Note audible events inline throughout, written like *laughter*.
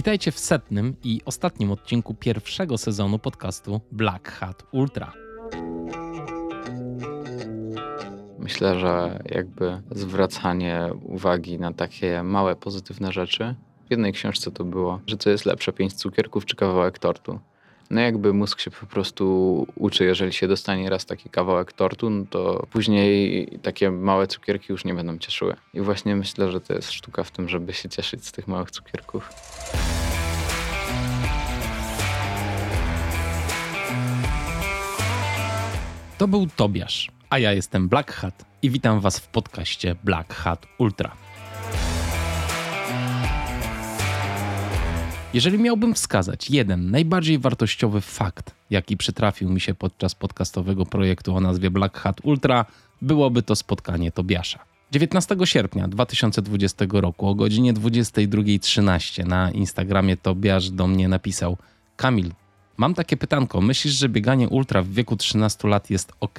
Witajcie w setnym i ostatnim odcinku pierwszego sezonu podcastu Black Hat Ultra. Myślę, że jakby zwracanie uwagi na takie małe pozytywne rzeczy. W jednej książce to było, że co jest lepsze, pięć cukierków czy kawałek tortu. No jakby mózg się po prostu uczy, jeżeli się dostanie raz taki kawałek tortu, no to później takie małe cukierki już nie będą cieszyły. I właśnie myślę, że to jest sztuka w tym, żeby się cieszyć z tych małych cukierków. To był Tobiasz, a ja jestem Black Hat i witam Was w podcaście Black Hat Ultra. Jeżeli miałbym wskazać jeden najbardziej wartościowy fakt, jaki przytrafił mi się podczas podcastowego projektu o nazwie Black Hat Ultra, byłoby to spotkanie Tobiasza. 19 sierpnia 2020 roku o godzinie 22.13 na Instagramie Tobiasz do mnie napisał: Kamil, mam takie pytanko. Myślisz, że bieganie ultra w wieku 13 lat jest ok,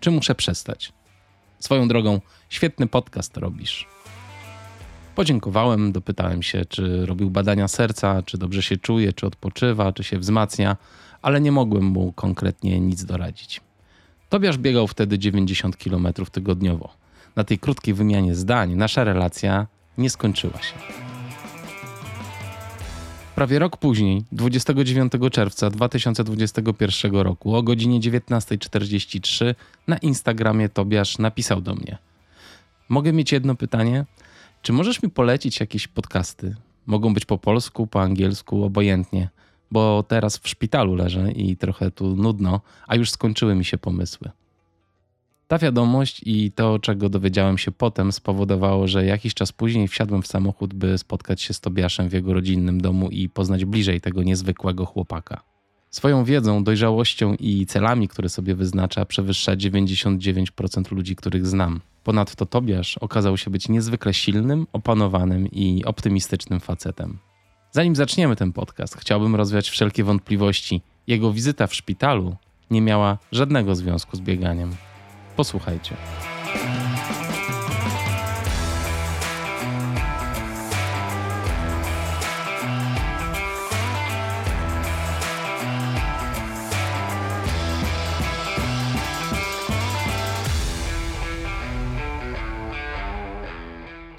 czy muszę przestać? Swoją drogą, świetny podcast robisz. Podziękowałem, dopytałem się, czy robił badania serca, czy dobrze się czuje, czy odpoczywa, czy się wzmacnia, ale nie mogłem mu konkretnie nic doradzić. Tobiasz biegał wtedy 90 km tygodniowo. Na tej krótkiej wymianie zdań nasza relacja nie skończyła się. Prawie rok później, 29 czerwca 2021 roku o godzinie 19.43 na Instagramie Tobiasz napisał do mnie: Mogę mieć jedno pytanie? Czy możesz mi polecić jakieś podcasty? Mogą być po polsku, po angielsku, obojętnie, bo teraz w szpitalu leżę i trochę tu nudno, a już skończyły mi się pomysły. Ta wiadomość i to, czego dowiedziałem się potem, spowodowało, że jakiś czas później wsiadłem w samochód, by spotkać się z Tobiaszem w jego rodzinnym domu i poznać bliżej tego niezwykłego chłopaka. Swoją wiedzą, dojrzałością i celami, które sobie wyznacza, przewyższa 99% ludzi, których znam. Ponadto Tobiasz okazał się być niezwykle silnym, opanowanym i optymistycznym facetem. Zanim zaczniemy ten podcast, chciałbym rozwiać wszelkie wątpliwości. Jego wizyta w szpitalu nie miała żadnego związku z bieganiem. Posłuchajcie.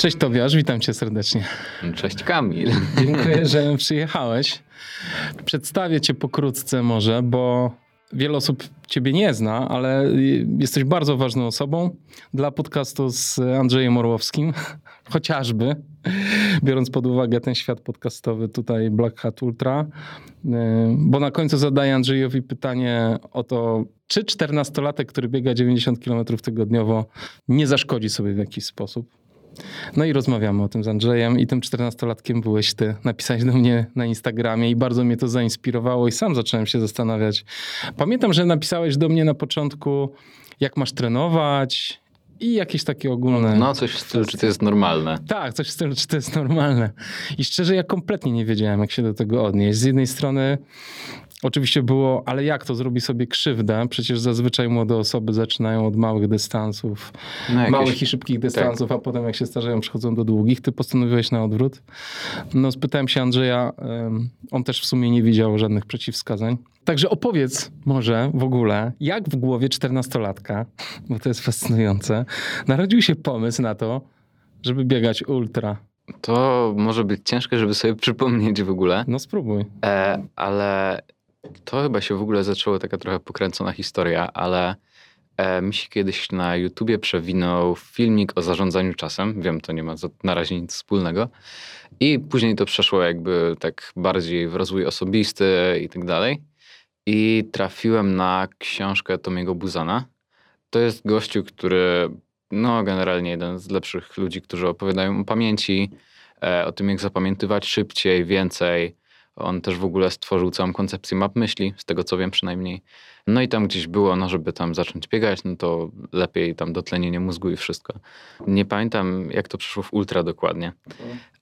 Cześć Tobiasz, witam cię serdecznie. Cześć Kamil. Dziękuję, *laughs* że przyjechałeś. Przedstawię cię pokrótce może, bo wiele osób ciebie nie zna, ale jesteś bardzo ważną osobą dla podcastu z Andrzejem Orłowskim, *laughs* chociażby, biorąc pod uwagę ten świat podcastowy tutaj Black Hat Ultra, bo na końcu zadaję Andrzejowi pytanie o to, czy 14-latek, który biega 90 km tygodniowo, nie zaszkodzi sobie w jakiś sposób. No i rozmawiamy o tym z Andrzejem i tym 14-latkiem byłeś ty. Napisałeś do mnie na Instagramie i bardzo mnie to zainspirowało i sam zacząłem się zastanawiać. Pamiętam, że napisałeś do mnie na początku, jak masz trenować, i jakieś takie ogólne. No, coś w stylu, czy to jest normalne. Tak, coś w stylu, czy to jest normalne. I szczerze, ja kompletnie nie wiedziałem, jak się do tego odnieść. Z jednej strony Oczywiście było, ale jak to zrobi sobie krzywdę? Przecież zazwyczaj młode osoby zaczynają od małych dystansów, no jakieś... małych i szybkich dystansów, tak. a potem jak się starzeją, przechodzą do długich. Ty postanowiłeś na odwrót. No spytałem się Andrzeja, on też w sumie nie widział żadnych przeciwwskazań. Także opowiedz może w ogóle, jak w głowie czternastolatka, bo to jest fascynujące, narodził się pomysł na to, żeby biegać ultra. To może być ciężkie, żeby sobie przypomnieć w ogóle. No spróbuj. E, ale to chyba się w ogóle zaczęło taka trochę pokręcona historia, ale e, mi się kiedyś na YouTubie przewinął filmik o zarządzaniu czasem. Wiem, to nie ma na razie nic wspólnego. I później to przeszło jakby tak bardziej w rozwój osobisty i tak dalej. I trafiłem na książkę Tomiego Buzana. To jest gościu, który, no generalnie jeden z lepszych ludzi, którzy opowiadają o pamięci, e, o tym jak zapamiętywać szybciej, więcej, on też w ogóle stworzył całą koncepcję map myśli, z tego co wiem przynajmniej. No i tam gdzieś było, no żeby tam zacząć biegać, no to lepiej tam dotlenienie mózgu i wszystko. Nie pamiętam jak to przeszło w ultra dokładnie,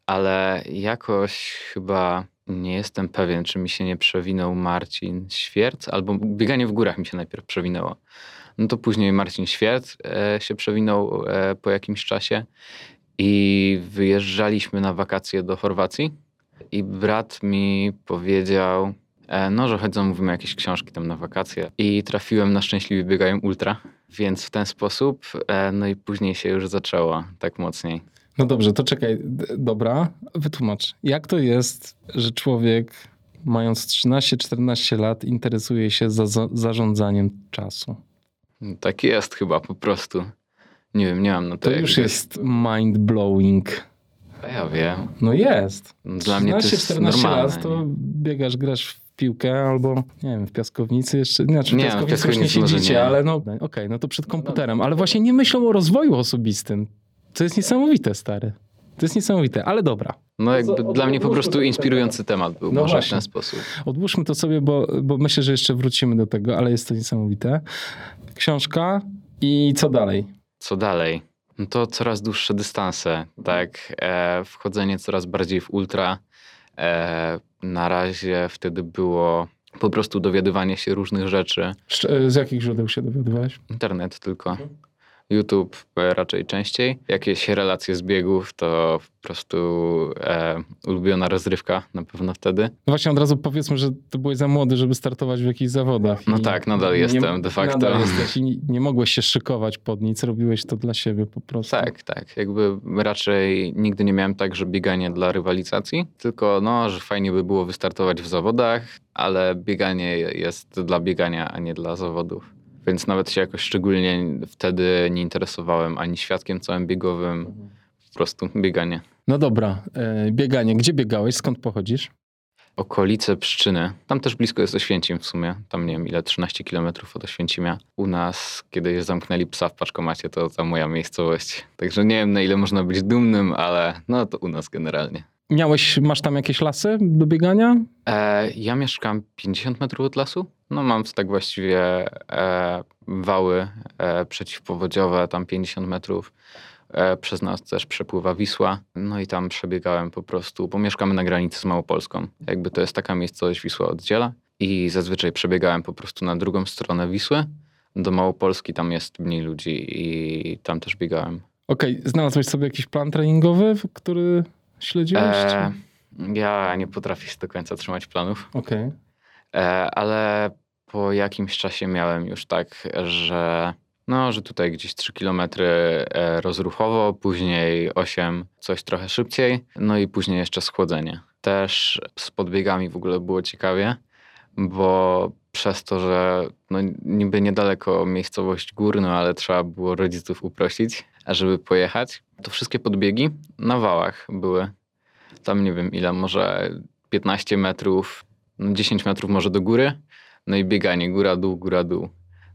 ale jakoś chyba nie jestem pewien, czy mi się nie przewinął Marcin Świerc, albo bieganie w górach mi się najpierw przewinęło. No to później Marcin Świerc e, się przewinął e, po jakimś czasie i wyjeżdżaliśmy na wakacje do Chorwacji i brat mi powiedział, e, no, że chodzą, mówimy jakieś książki tam na wakacje i trafiłem na Szczęśliwie Biegają Ultra, więc w ten sposób, e, no i później się już zaczęło tak mocniej. No dobrze, to czekaj, dobra, wytłumacz. Jak to jest, że człowiek mając 13-14 lat interesuje się za, za, zarządzaniem czasu? Tak jest chyba po prostu. Nie wiem, nie mam na to To już jest mind-blowing. A Ja wiem. No jest. Dla mnie to jest 13-14 normalne. lat to biegasz, grasz w piłkę albo, nie wiem, w piaskownicy jeszcze. Znaczy, w Nie, piaskownicy, w piaskownicy już nie siedzicie, nie. ale no okej, no to przed komputerem. Ale właśnie nie myślą o rozwoju osobistym. To jest niesamowite, stary. To jest niesamowite, ale dobra. No jakby co, dla mnie po prostu inspirujący temat był No może w właśnie. ten sposób. Odłóżmy to sobie, bo, bo myślę, że jeszcze wrócimy do tego, ale jest to niesamowite. Książka i co dalej? Co dalej? No to coraz dłuższe dystanse, tak? E, wchodzenie coraz bardziej w ultra. E, na razie wtedy było po prostu dowiadywanie się różnych rzeczy. Szcz- Z jakich źródeł się dowiadywałeś? Internet tylko. YouTube e, raczej częściej. Jakieś relacje z biegów to po prostu e, ulubiona rozrywka na pewno wtedy. No właśnie od razu powiedzmy, że to byłeś za młody, żeby startować w jakichś zawodach. No tak, nadal nie- jestem de facto. Nadal jesteś i nie, nie mogłeś się szykować pod nic, robiłeś to dla siebie po prostu. Tak, tak. Jakby raczej nigdy nie miałem tak, że bieganie dla rywalizacji, tylko no, że fajnie by było wystartować w zawodach, ale bieganie jest dla biegania, a nie dla zawodów. Więc nawet się jakoś szczególnie wtedy nie interesowałem ani świadkiem całym biegowym, po prostu bieganie. No dobra, e, bieganie. Gdzie biegałeś? Skąd pochodzisz? Okolice Pszczyny. Tam też blisko jest Oświęcim w sumie. Tam nie wiem ile, 13 km od Oświęcimia. U nas, kiedy zamknęli psa w paczkomacie, to ta moja miejscowość. Także nie wiem na ile można być dumnym, ale no to u nas generalnie. Miałeś, masz tam jakieś lasy do biegania? E, ja mieszkam 50 metrów od lasu. No mam tak właściwie e, wały e, przeciwpowodziowe, tam 50 metrów. E, przez nas też przepływa Wisła. No i tam przebiegałem po prostu, bo mieszkamy na granicy z Małopolską. Jakby to jest taka miejscowość Wisła oddziela. I zazwyczaj przebiegałem po prostu na drugą stronę Wisły. Do Małopolski tam jest mniej ludzi i tam też biegałem. Okej, znalazłeś sobie jakiś plan treningowy, który śledziłeś? E, ja nie potrafię do końca trzymać planów. Okej. E, ale po jakimś czasie miałem już tak, że no, że tutaj gdzieś 3 km rozruchowo, później 8 coś trochę szybciej, no i później jeszcze schłodzenie. Też z podbiegami w ogóle było ciekawie, bo przez to, że no, niby niedaleko miejscowość górna, ale trzeba było rodziców uprosić, żeby pojechać, to wszystkie podbiegi na wałach były. Tam nie wiem ile, może 15 metrów, no 10 metrów może do góry, no i bieganie góra-dół, góra-dół.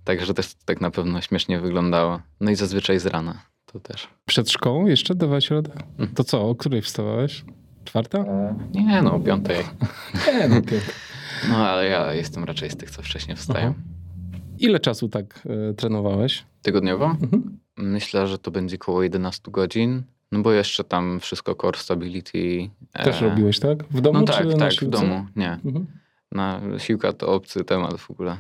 Także też tak na pewno śmiesznie wyglądało. No i zazwyczaj z rana to też. Przed szkołą jeszcze dawałeś radę? Mhm. To co, o której wstawałeś? Czwarta? Nie no, o piątej. *laughs* Nie, no pięknie. No ale ja jestem raczej z tych, co wcześniej wstają. Aha. Ile czasu tak e, trenowałeś? Tygodniowo? Mhm. Myślę, że to będzie około 11 godzin. No bo jeszcze tam wszystko core stability. Też e, robiłeś, tak? W domu No czy tak, tak, w domu. Nie. Mhm. Na siłka to obcy temat w ogóle.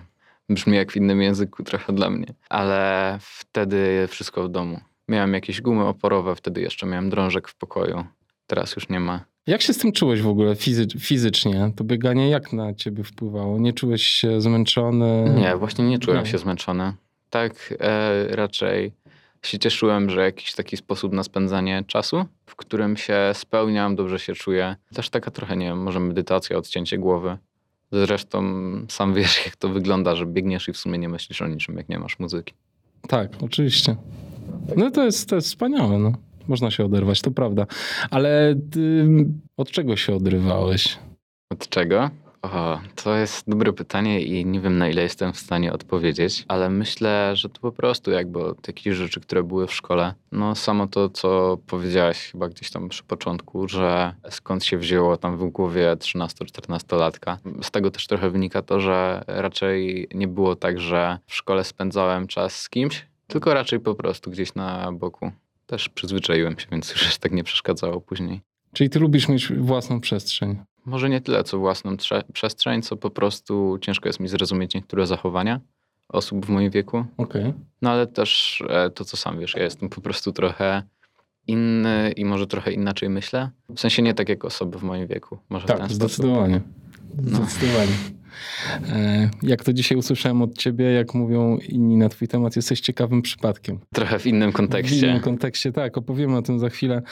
Brzmi jak w innym języku trochę dla mnie. Ale wtedy wszystko w domu. Miałem jakieś gumy oporowe, wtedy jeszcze miałem drążek w pokoju. Teraz już nie ma. Jak się z tym czułeś w ogóle fizy- fizycznie? To bieganie jak na ciebie wpływało? Nie czułeś się zmęczony? Nie, właśnie nie czułem Nie. się zmęczony. Tak e, raczej się cieszyłem, że jakiś taki sposób na spędzanie czasu, w którym się spełniam, dobrze się czuję. Też taka trochę, nie wiem, może medytacja, odcięcie głowy. Zresztą sam wiesz, jak to wygląda, że biegniesz i w sumie nie myślisz o niczym, jak nie masz muzyki. Tak, oczywiście. No to jest, to jest wspaniałe, no. Można się oderwać, to prawda. Ale od czego się odrywałeś? Od czego? O, to jest dobre pytanie i nie wiem na ile jestem w stanie odpowiedzieć, ale myślę, że to po prostu jakby od jakichś rzeczy, które były w szkole. No samo to, co powiedziałaś chyba gdzieś tam przy początku, że skąd się wzięło tam w głowie 13-14-latka. Z tego też trochę wynika to, że raczej nie było tak, że w szkole spędzałem czas z kimś, tylko raczej po prostu gdzieś na boku. Też przyzwyczaiłem się, więc już *laughs* tak nie przeszkadzało później. Czyli ty lubisz mieć własną przestrzeń. Może nie tyle co własną trze- przestrzeń, co po prostu ciężko jest mi zrozumieć niektóre zachowania osób w moim wieku. Okej. No ale też e, to, co sam wiesz, ja jestem po prostu trochę inny i może trochę inaczej myślę. W sensie nie tak jak osoby w moim wieku. Może Tak, sposób. zdecydowanie. Zdecydowanie. E, Jak to dzisiaj usłyszałem od ciebie, jak mówią inni na twój temat, jesteś ciekawym przypadkiem. Trochę w innym W kontekście. innym kontekście, tak, opowiemy o tym za chwilę.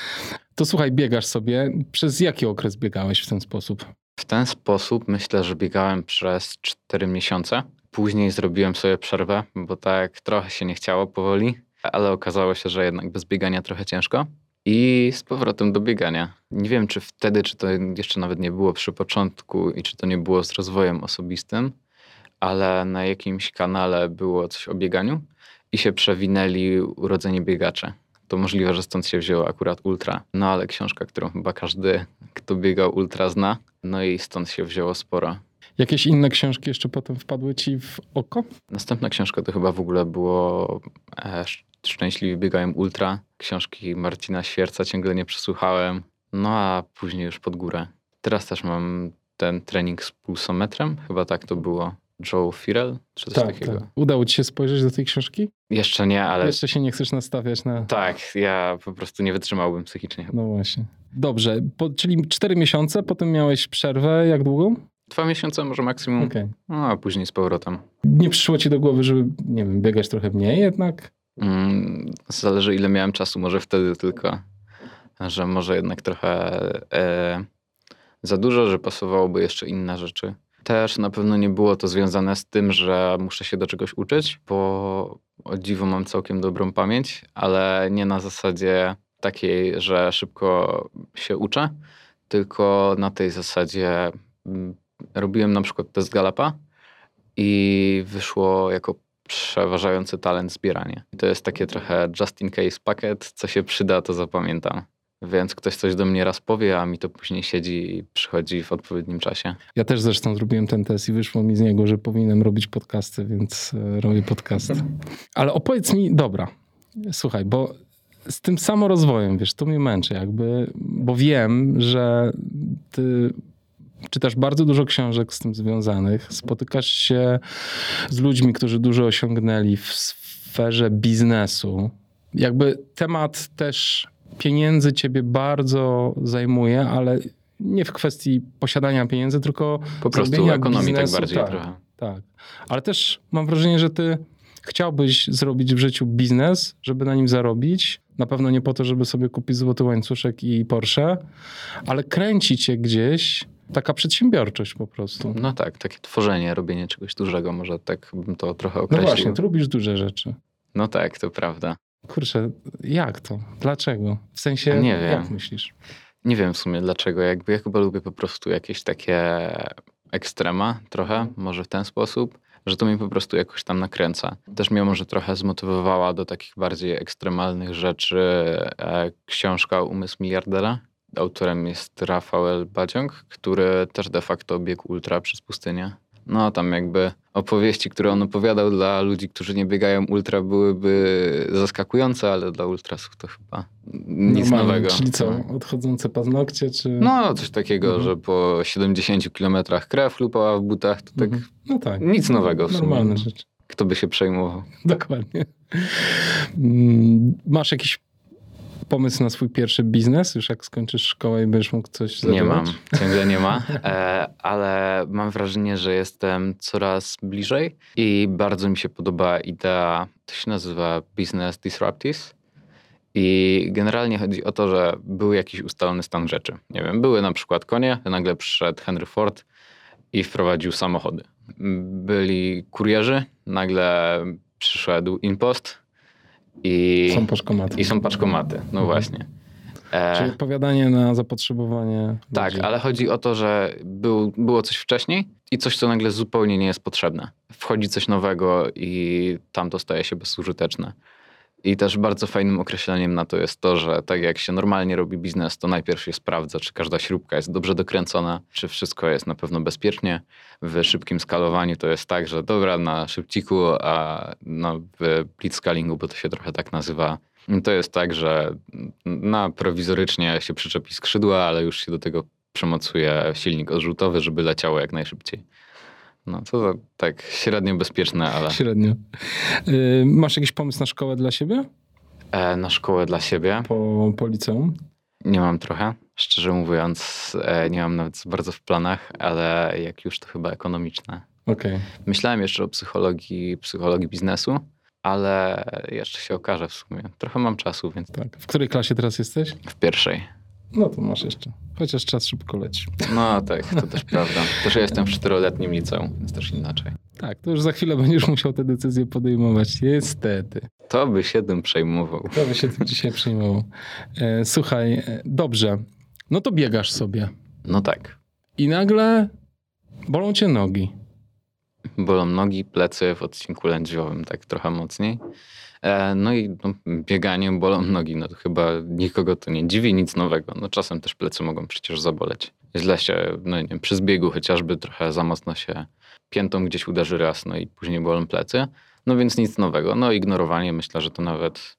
To słuchaj, biegasz sobie. Przez jaki okres biegałeś w ten sposób? W ten sposób myślę, że biegałem przez 4 miesiące. Później zrobiłem sobie przerwę, bo tak trochę się nie chciało powoli, ale okazało się, że jednak bez biegania trochę ciężko. I z powrotem do biegania. Nie wiem, czy wtedy, czy to jeszcze nawet nie było przy początku i czy to nie było z rozwojem osobistym, ale na jakimś kanale było coś o bieganiu i się przewinęli urodzeni biegacze. To możliwe, że stąd się wzięło akurat ultra. No ale książka, którą chyba każdy, kto biegał ultra zna. No i stąd się wzięło sporo. Jakieś inne książki jeszcze potem wpadły ci w oko? Następna książka to chyba w ogóle było e, Szczęśliwi biegają ultra. Książki Marcina Świerca ciągle nie przesłuchałem. No a później już pod górę. Teraz też mam ten trening z pulsometrem. Chyba tak to było. Joe Firel, czy coś Tak, takiego. tak. Udało ci się spojrzeć do tej książki? Jeszcze nie, ale Jeszcze się nie chcesz nastawiać na... tak, ja po prostu nie wytrzymałbym psychicznie. No właśnie. Dobrze, po, czyli cztery miesiące, potem miałeś przerwę. Jak długą? Dwa miesiące może maksimum, Okej. no a później z powrotem. Nie przyszło ci do głowy, żeby, nie wiem, biegać trochę mniej jednak? Mm, Zależy ile miałem czasu, może wtedy tylko, że może jednak trochę e, za dużo, że pasowałoby jeszcze inne rzeczy. Też na pewno nie było to związane z tym, że muszę się do czegoś uczyć, bo o dziwo mam całkiem dobrą pamięć, ale nie na zasadzie takiej, że szybko się uczę, tylko na tej zasadzie mm, robiłem na przykład test Galapa i wyszło jako przeważający talent zbieranie. I to jest takie trochę just in case pakiet, co się przyda, to zapamiętam. Więc ktoś coś do mnie raz powie, a mi to później siedzi i przychodzi w odpowiednim czasie. Ja też zresztą zrobiłem ten test i wyszło mi z niego, że powinienem robić podcasty, więc e, robię podcast. *laughs* Ale opowiedz mi, dobra, słuchaj, bo z tym samorozwojem, wiesz, to mnie męczy jakby, bo wiem, że ty czytasz bardzo dużo książek z tym związanych, spotykasz się z ludźmi, którzy dużo osiągnęli w sferze biznesu. Jakby temat też pieniędzy ciebie bardzo zajmuje, ale nie w kwestii posiadania pieniędzy, tylko Po prostu ekonomii biznesu, tak bardziej tak. trochę. tak. Ale też mam wrażenie, że ty chciałbyś zrobić w życiu biznes, żeby na nim zarobić. Na pewno nie po to, żeby sobie kupić złoty łańcuszek i Porsche, ale kręci cię gdzieś taka przedsiębiorczość po prostu. No tak, takie tworzenie, robienie czegoś dużego, może tak bym to trochę No określił. właśnie, ty lubisz duże rzeczy. No tak, to prawda. Kurczę, jak to? Dlaczego? W sensie, Nie wiem. jak myślisz? Nie wiem w sumie dlaczego, jakby ja chyba lubię po prostu jakieś takie ekstrema trochę, może w ten sposób, że to mnie po prostu jakoś tam nakręca. Też mnie może trochę zmotywowała do takich bardziej ekstremalnych rzeczy e, książka Umysł miliardera. Autorem jest Rafael Badziąg, który też de facto biegł ultra przez pustynię. No tam jakby opowieści, które on opowiadał dla ludzi, którzy nie biegają ultra byłyby zaskakujące, ale dla ultrasów to chyba nic Normalnie, nowego. Czyli co, No. odchodzące paznokcie, czy... No, coś takiego, Mhm. że po 70 kilometrach krew lupała w butach, to tak Mhm. No tak. nic nowego w sumie. Normalne rzeczy. Kto by się przejmował? *laughs* Dokładnie. Mm, Masz jakiś pomysł na swój pierwszy biznes? Już jak skończysz szkołę i będziesz mógł coś Nie zadziałać? mam, ciągle nie ma, *laughs* e, ale mam wrażenie, że jestem coraz bliżej i bardzo mi się podoba idea, to się nazywa Business Disruptives. I generalnie chodzi o to, że był jakiś ustalony stan rzeczy. Nie wiem, były na przykład konie, nagle przyszedł Henry Ford i wprowadził samochody. Byli kurierzy, nagle przyszedł Impost i Są poszkomaty. i są paczkomaty. No Mhm. właśnie. E, Czyli odpowiadanie na zapotrzebowanie tak, ludzi. ale chodzi o to, że był, było coś wcześniej i coś, co nagle zupełnie nie jest potrzebne. Wchodzi coś nowego i tam to staje się bezużyteczne. I też bardzo fajnym określeniem na to jest to, że tak jak się normalnie robi biznes, to najpierw się sprawdza, czy każda śrubka jest dobrze dokręcona, czy wszystko jest na pewno bezpiecznie. W szybkim skalowaniu to jest tak, że dobra, na szybciku, a no, w blitzscalingu, bo to się trochę tak nazywa, to jest tak, że na prowizorycznie się przyczepi skrzydła, ale już się do tego przemocuje silnik odrzutowy, żeby leciało jak najszybciej. No to tak średnio bezpieczne, ale Średnio. Y, Masz jakiś pomysł na szkołę dla siebie? E, na szkołę dla siebie. Po, po liceum? Nie mam trochę. Szczerze mówiąc, e, nie mam nawet bardzo w planach, ale jak już to chyba ekonomiczne. Okej. Myślałem jeszcze o psychologii, psychologii biznesu, ale jeszcze się okaże w sumie. Trochę mam czasu, więc Tak. W której klasie teraz jesteś? w pierwszej. No to masz jeszcze. Chociaż czas szybko leci. No tak, to też prawda. Też ja jestem w czteroletnim liceum, więc też inaczej. Tak, to już za chwilę będziesz musiał te decyzje podejmować. Niestety. To by się tym przejmował. To by się tym dzisiaj przejmował. E, słuchaj, e, dobrze. No to biegasz sobie. No tak. I nagle bolą cię nogi. Bolą nogi, plecy w odcinku lędźwiowym tak trochę mocniej. E, No i no, bieganie bolą nogi, no to chyba nikogo to nie dziwi, nic nowego. No czasem też plecy mogą przecież zaboleć. Źle się, no nie wiem, przy zbiegu chociażby trochę za mocno się piętą gdzieś uderzy raz, no i później bolą plecy. No więc nic nowego. No ignorowanie, myślę, że to nawet,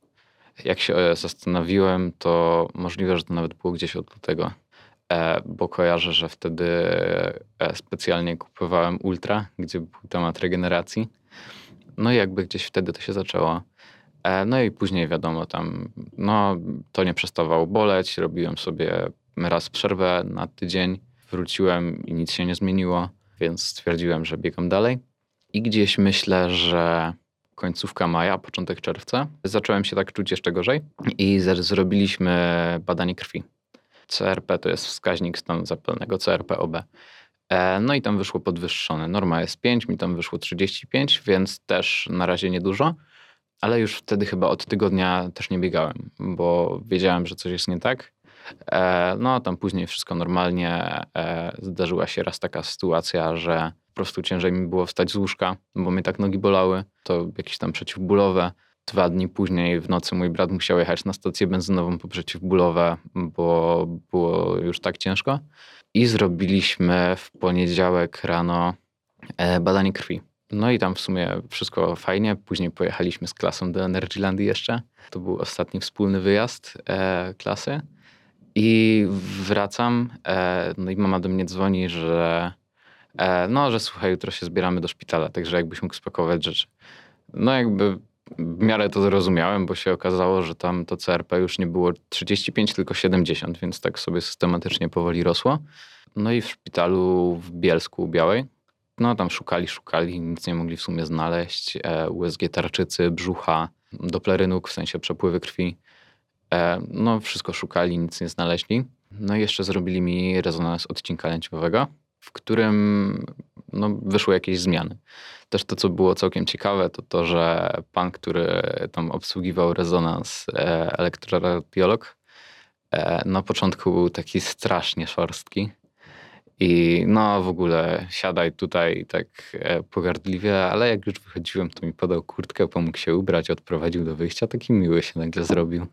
jak się e, zastanowiłem, to możliwe, że to nawet było gdzieś od tego. E, bo kojarzę, że wtedy specjalnie kupowałem Ultra, gdzie był temat regeneracji. No i jakby gdzieś wtedy to się zaczęło. E, No i później wiadomo, tam no, to nie przestawało boleć. Robiłem sobie raz przerwę na tydzień. Wróciłem i nic się nie zmieniło, więc stwierdziłem, że biegam dalej. I gdzieś myślę, że końcówka maja, początek czerwca, zacząłem się tak czuć jeszcze gorzej i zrobiliśmy badanie krwi. CRP to jest wskaźnik stanu zapalnego, CRP-OB. E, No i tam wyszło podwyższone. Norma jest 5, mi tam wyszło 35, więc też na razie niedużo. Ale już wtedy chyba od tygodnia też nie biegałem, bo wiedziałem, że coś jest nie tak. E, No, tam później wszystko normalnie. E, Zdarzyła się raz taka sytuacja, że po prostu ciężej mi było wstać z łóżka, bo mnie tak nogi bolały. To jakieś tam przeciwbólowe. Dwa dni później w nocy mój brat musiał jechać na stację benzynową po przeciwbólowe, bo było już tak ciężko. I zrobiliśmy w poniedziałek rano e, badanie krwi. No i tam w sumie wszystko fajnie. Później pojechaliśmy z klasą do Energylandii jeszcze. To był ostatni wspólny wyjazd e, klasy. I wracam, e, no i mama do mnie dzwoni, że e, no, że słuchaj, jutro się zbieramy do szpitala, także jakbyś mógł spakować rzeczy. No jakby w miarę to zrozumiałem, bo się okazało, że tam to CRP już nie było 35, tylko 70, więc tak sobie systematycznie powoli rosło. No i w szpitalu w Bielsku Białej, no tam szukali, szukali, nic nie mogli w sumie znaleźć. E, USG tarczycy, brzucha, doplery nóg, w sensie przepływy krwi. E, no wszystko szukali, nic nie znaleźli. No i jeszcze zrobili mi rezonans odcinka lędźwiowego, w którym no, wyszły jakieś zmiany. Też to, co było całkiem ciekawe, to to, że pan, który tam obsługiwał rezonans, e, elektroradiolog, na początku był taki strasznie szorstki. I no w ogóle siadaj tutaj tak e, pogardliwie, ale jak już wychodziłem, to mi podał kurtkę, pomógł się ubrać, odprowadził do wyjścia. Taki miły się nagle zrobił.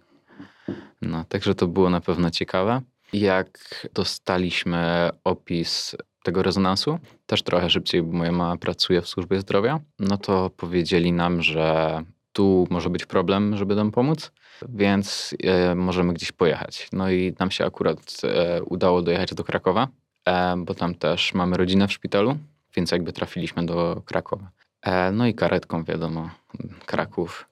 No, także to było na pewno ciekawe. Jak dostaliśmy opis tego rezonansu, też trochę szybciej, bo moja mama pracuje w służbie zdrowia, no to powiedzieli nam, że tu może być problem, żeby nam pomóc, więc e, możemy gdzieś pojechać. No i nam się akurat e, udało dojechać do Krakowa, bo tam też mamy rodzinę w szpitalu, więc jakby trafiliśmy do Krakowa. E, no i karetką, wiadomo, Kraków.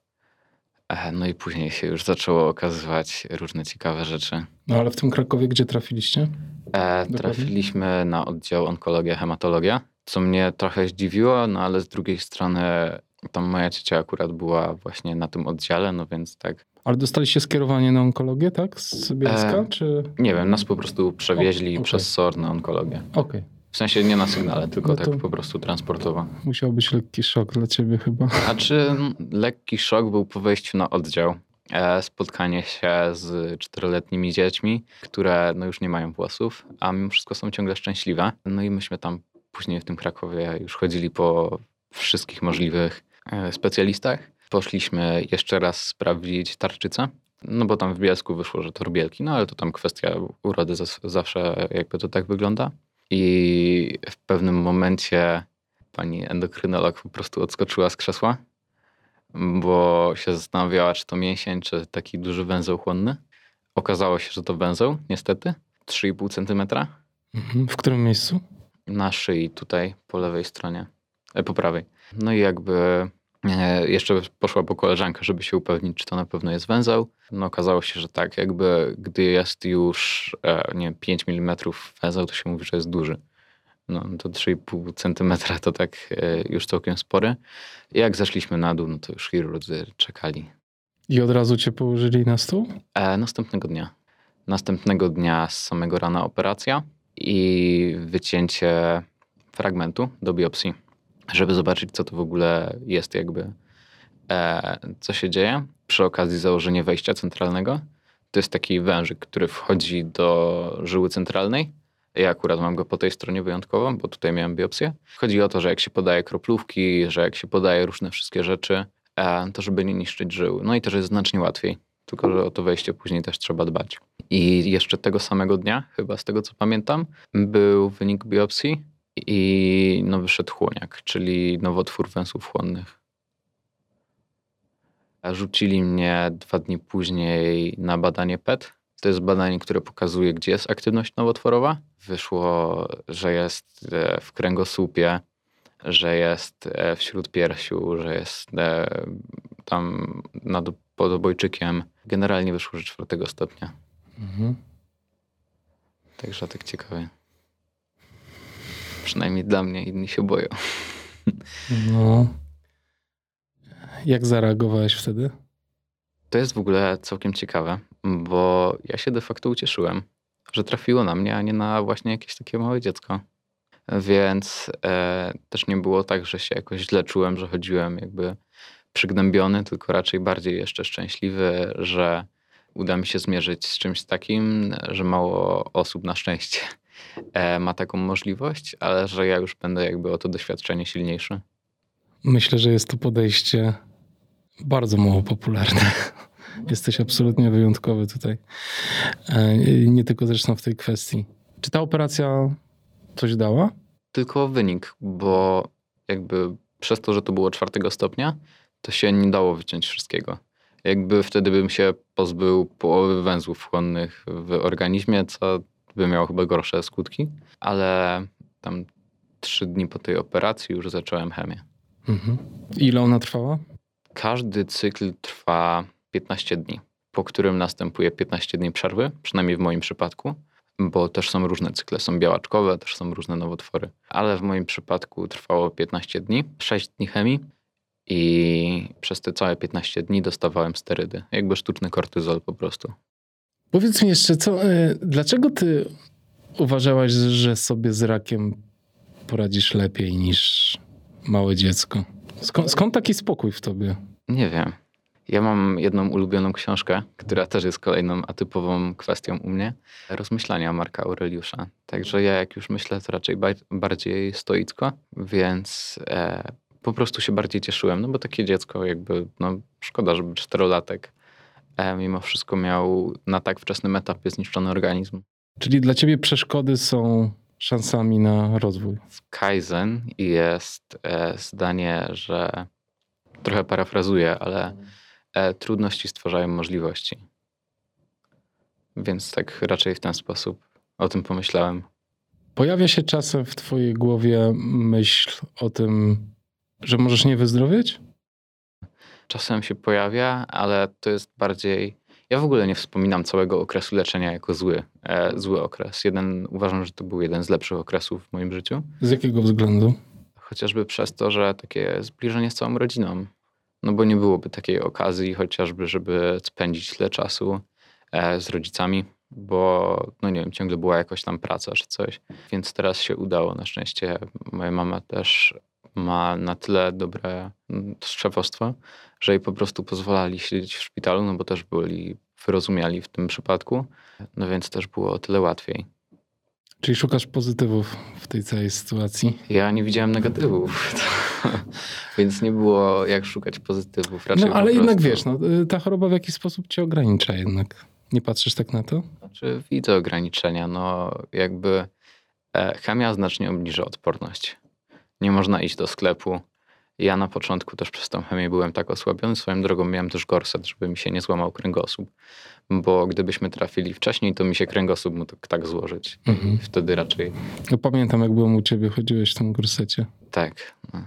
E, no i później się już zaczęło okazywać różne ciekawe rzeczy. No ale w tym Krakowie gdzie trafiliście? E, trafiliśmy na oddział onkologia, hematologia, co mnie trochę zdziwiło, no ale z drugiej strony tam moja ciocia akurat była właśnie na tym oddziale, no więc tak, Ale dostaliście skierowanie na onkologię, tak? Z Bielska, E, czy... nie wiem, nas po prostu przewieźli okej. przez SOR na onkologię. Okej. W sensie nie na sygnale, tylko No tak po prostu transportowo. Musiał być lekki szok dla ciebie chyba. A czy lekki szok był po wejściu na oddział? E, spotkanie się z czteroletnimi dziećmi, które no już nie mają włosów, a mimo wszystko są ciągle szczęśliwe. No i myśmy tam później w tym Krakowie już chodzili po wszystkich możliwych e, specjalistach. Poszliśmy jeszcze raz sprawdzić tarczycę, no bo tam w Bielsku wyszło, że to rubielki, no ale to tam kwestia urody zawsze jakby to tak wygląda. I w pewnym momencie pani endokrynolog po prostu odskoczyła z krzesła, bo się zastanawiała, czy to mięsień, czy taki duży węzeł chłonny. Okazało się, że to węzeł, niestety, 3,5 cm Mhm. W którym miejscu? na szyi tutaj po lewej stronie, e, po prawej. No i jakby jeszcze poszła po koleżankę, żeby się upewnić, czy to na pewno jest węzeł. No okazało się, że tak, jakby gdy jest już e, nie 5 mm węzeł, to się mówi, że jest duży. No to 3,5 cm to tak e, już całkiem spory. Jak zeszliśmy na dół, no to już chirurdzy czekali. I od razu cię położyli na stół? E, następnego dnia. Następnego dnia z samego rana operacja i wycięcie fragmentu do biopsji, żeby zobaczyć, co to w ogóle jest, jakby, e, co się dzieje. Przy okazji założenie wejścia centralnego. To jest taki wężyk, który wchodzi do żyły centralnej. Ja akurat mam go po tej stronie wyjątkowo, bo tutaj miałem biopsję. Chodzi o to, że jak się podaje kroplówki, że jak się podaje różne wszystkie rzeczy, e, to żeby nie niszczyć żył. No i też jest znacznie łatwiej. Tylko, że o to wejście później też trzeba dbać. I jeszcze tego samego dnia, chyba z tego co pamiętam, był wynik biopsji i no wyszedł chłoniak, czyli nowotwór węzłów chłonnych. Rzucili mnie dwa dni później na badanie PET. To jest badanie, które pokazuje, gdzie jest aktywność nowotworowa. Wyszło, że jest e, w kręgosłupie, że jest e, w śródpiersiu, że jest e, tam nad podobojczykiem. Generalnie wyszło, że czwartego stopnia. Mhm. Także tak ciekawe. Przynajmniej dla mnie, inni się boją. No. Jak zareagowałeś wtedy? To jest w ogóle całkiem ciekawe, bo ja się de facto ucieszyłem, że trafiło na mnie, a nie na właśnie jakieś takie małe dziecko. Więc e, też nie było tak, że się jakoś źle czułem, że chodziłem jakby przygnębiony, tylko raczej bardziej jeszcze szczęśliwy, że uda mi się zmierzyć z czymś takim, że mało osób na szczęście ma taką możliwość, ale że ja już będę jakby o to doświadczenie silniejszy. Myślę, że jest to podejście bardzo mało popularne. *laughs* Jesteś absolutnie wyjątkowy tutaj. E, nie tylko zresztą w tej kwestii. Czy ta operacja coś dała? Tylko wynik, bo jakby przez to, że to było czwartego stopnia, to się nie dało wyciąć wszystkiego. Jakby wtedy bym się pozbył połowy węzłów chłonnych w organizmie, co by miało chyba gorsze skutki, ale tam trzy dni po tej operacji już zacząłem chemię. Mhm. Ile ona trwała? Każdy cykl trwa 15 dni, po którym następuje 15 dni przerwy, przynajmniej w moim przypadku, bo też są różne cykle, są białaczkowe, też są różne nowotwory, ale w moim przypadku trwało 15 dni, 6 dni chemii i przez te całe 15 dni dostawałem sterydy, jakby sztuczny kortyzol po prostu. Powiedz mi jeszcze, co, e, dlaczego ty uważałaś, że sobie z rakiem poradzisz lepiej niż małe dziecko? Skąd, skąd taki spokój w tobie? Nie wiem. Ja mam jedną ulubioną książkę, która też jest kolejną atypową kwestią u mnie. Rozmyślania Marka Aureliusza. Także ja jak już myślę, to raczej bardziej stoicko, więc e, po prostu się bardziej cieszyłem, no bo takie dziecko jakby, no szkoda, żeby czterolatek mimo wszystko miał na tak wczesnym etapie zniszczony organizm. Czyli dla ciebie przeszkody są szansami na rozwój? W Kaizen jest e, zdanie, że trochę parafrazuję, ale e, trudności stwarzają możliwości. Więc tak raczej w ten sposób o tym pomyślałem. Pojawia się czasem w twojej głowie myśl o tym, że możesz nie wyzdrowieć? Czasem się pojawia, ale to jest bardziej. Ja w ogóle nie wspominam całego okresu leczenia jako zły, e, zły okres. Jeden, uważam, że to był jeden z lepszych okresów w moim życiu. Z jakiego względu? Chociażby przez to, że takie zbliżenie z całą rodziną. No bo nie byłoby takiej okazji, chociażby, żeby spędzić tyle czasu e, z rodzicami, bo no nie wiem, ciągle była jakaś tam praca czy coś. Więc teraz się udało. Na szczęście moja mama też ma na tyle dobre mm, szefostwo, że jej po prostu pozwalali siedzieć w szpitalu, no bo też byli wyrozumiali w tym przypadku, no więc też było o tyle łatwiej. Czyli szukasz pozytywów w tej całej sytuacji? Ja nie widziałem negatywów, *laughs* więc nie było jak szukać pozytywów. Raczej no ale jednak wiesz, no, y, ta choroba w jakiś sposób cię ogranicza jednak. Nie patrzysz tak na to? Znaczy widzę ograniczenia, no jakby e, chemia znacznie obniża odporność nie można iść do sklepu. Ja na początku też przez tą chemię byłem tak osłabiony. Swoją drogą miałem też gorset, żeby mi się nie złamał kręgosłup. Bo gdybyśmy trafili wcześniej, to mi się kręgosłup mógł tak złożyć. Mhm. Wtedy raczej... No pamiętam, jak byłem u ciebie, chodziłeś w tym gorsecie. Tak. No.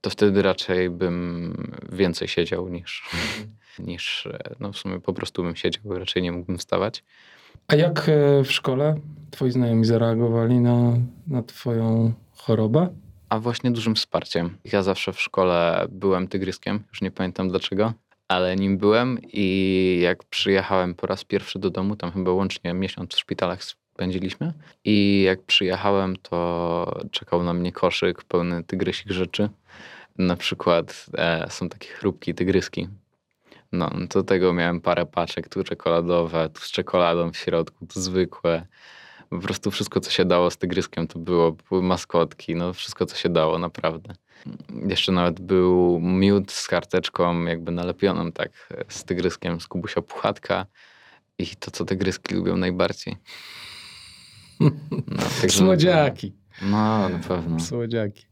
to wtedy raczej bym więcej siedział niż, niż e, no w sumie po prostu bym siedział, raczej nie mógłbym wstawać. A jak e, w szkole twoi znajomi zareagowali na, na twoją chorobę? A właśnie dużym wsparciem. Ja zawsze w szkole byłem tygryskiem, już nie pamiętam dlaczego, ale nim byłem i jak przyjechałem po raz pierwszy do domu, tam chyba łącznie miesiąc w szpitalach spędziliśmy i jak przyjechałem, to czekał na mnie koszyk pełny tygrysich rzeczy. Na przykład e, są takie chrupki tygryski. No, do tego miałem parę paczek, tu czekoladowe, tu z czekoladą w środku, tu zwykłe. Po prostu wszystko, co się dało z tygryskiem, to było. Były maskotki, no wszystko, co się dało, naprawdę. Jeszcze nawet był miód z karteczką jakby nalepioną tak z tygryskiem z Kubusia Puchatka i to, co tygryski lubią najbardziej. *laughs* No, Słodziaki. No, na pewno. Słodziaki.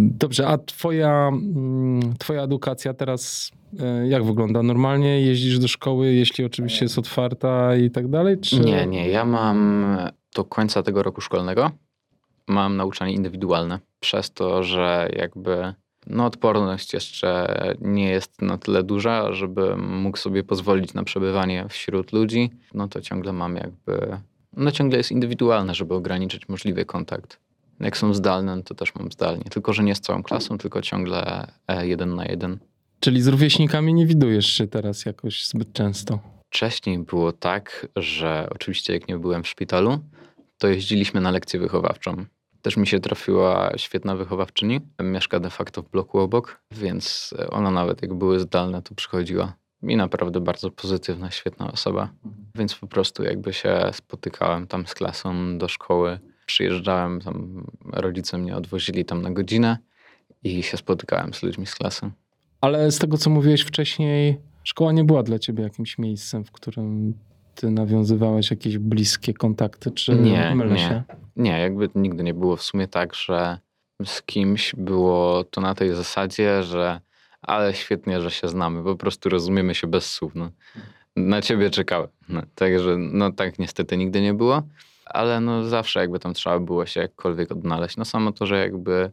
Dobrze, a twoja, mm, twoja edukacja teraz e, jak wygląda? Normalnie jeździsz do szkoły, jeśli oczywiście jest otwarta i tak dalej? Czy... Nie, nie. Ja mam do końca tego roku szkolnego mam nauczanie indywidualne. Przez to, że jakby no, odporność jeszcze nie jest na tyle duża, żeby mógł sobie pozwolić na przebywanie wśród ludzi, no to ciągle mam jakby, no ciągle jest indywidualne, żeby ograniczyć możliwy kontakt. Jak są zdalne, no to też mam zdalnie. Tylko, że nie z całą klasą, tylko ciągle e, jeden na jeden. Czyli z rówieśnikami nie widujesz się teraz jakoś zbyt często? Wcześniej było tak, że oczywiście jak nie byłem w szpitalu, to jeździliśmy na lekcję wychowawczą. Też mi się trafiła świetna wychowawczyni. Mieszka de facto w bloku obok, więc ona nawet jak były zdalne, to przychodziła. I naprawdę bardzo pozytywna, świetna osoba. Więc po prostu jakby się spotykałem tam z klasą do szkoły. Przyjeżdżałem, tam rodzice mnie odwozili tam na godzinę i się spotykałem z ludźmi z klasy. Ale z tego, co mówiłeś wcześniej, szkoła nie była dla ciebie jakimś miejscem, w którym ty nawiązywałeś jakieś bliskie kontakty, czy nie, mylę nie. się? Nie, jakby nigdy nie było w sumie tak, że z kimś było to na tej zasadzie, że ale świetnie, że się znamy, po prostu rozumiemy się bez słów. No. Na ciebie czekałem. No, także no tak niestety nigdy nie było, ale no zawsze jakby tam trzeba było się jakkolwiek odnaleźć. No samo to, że jakby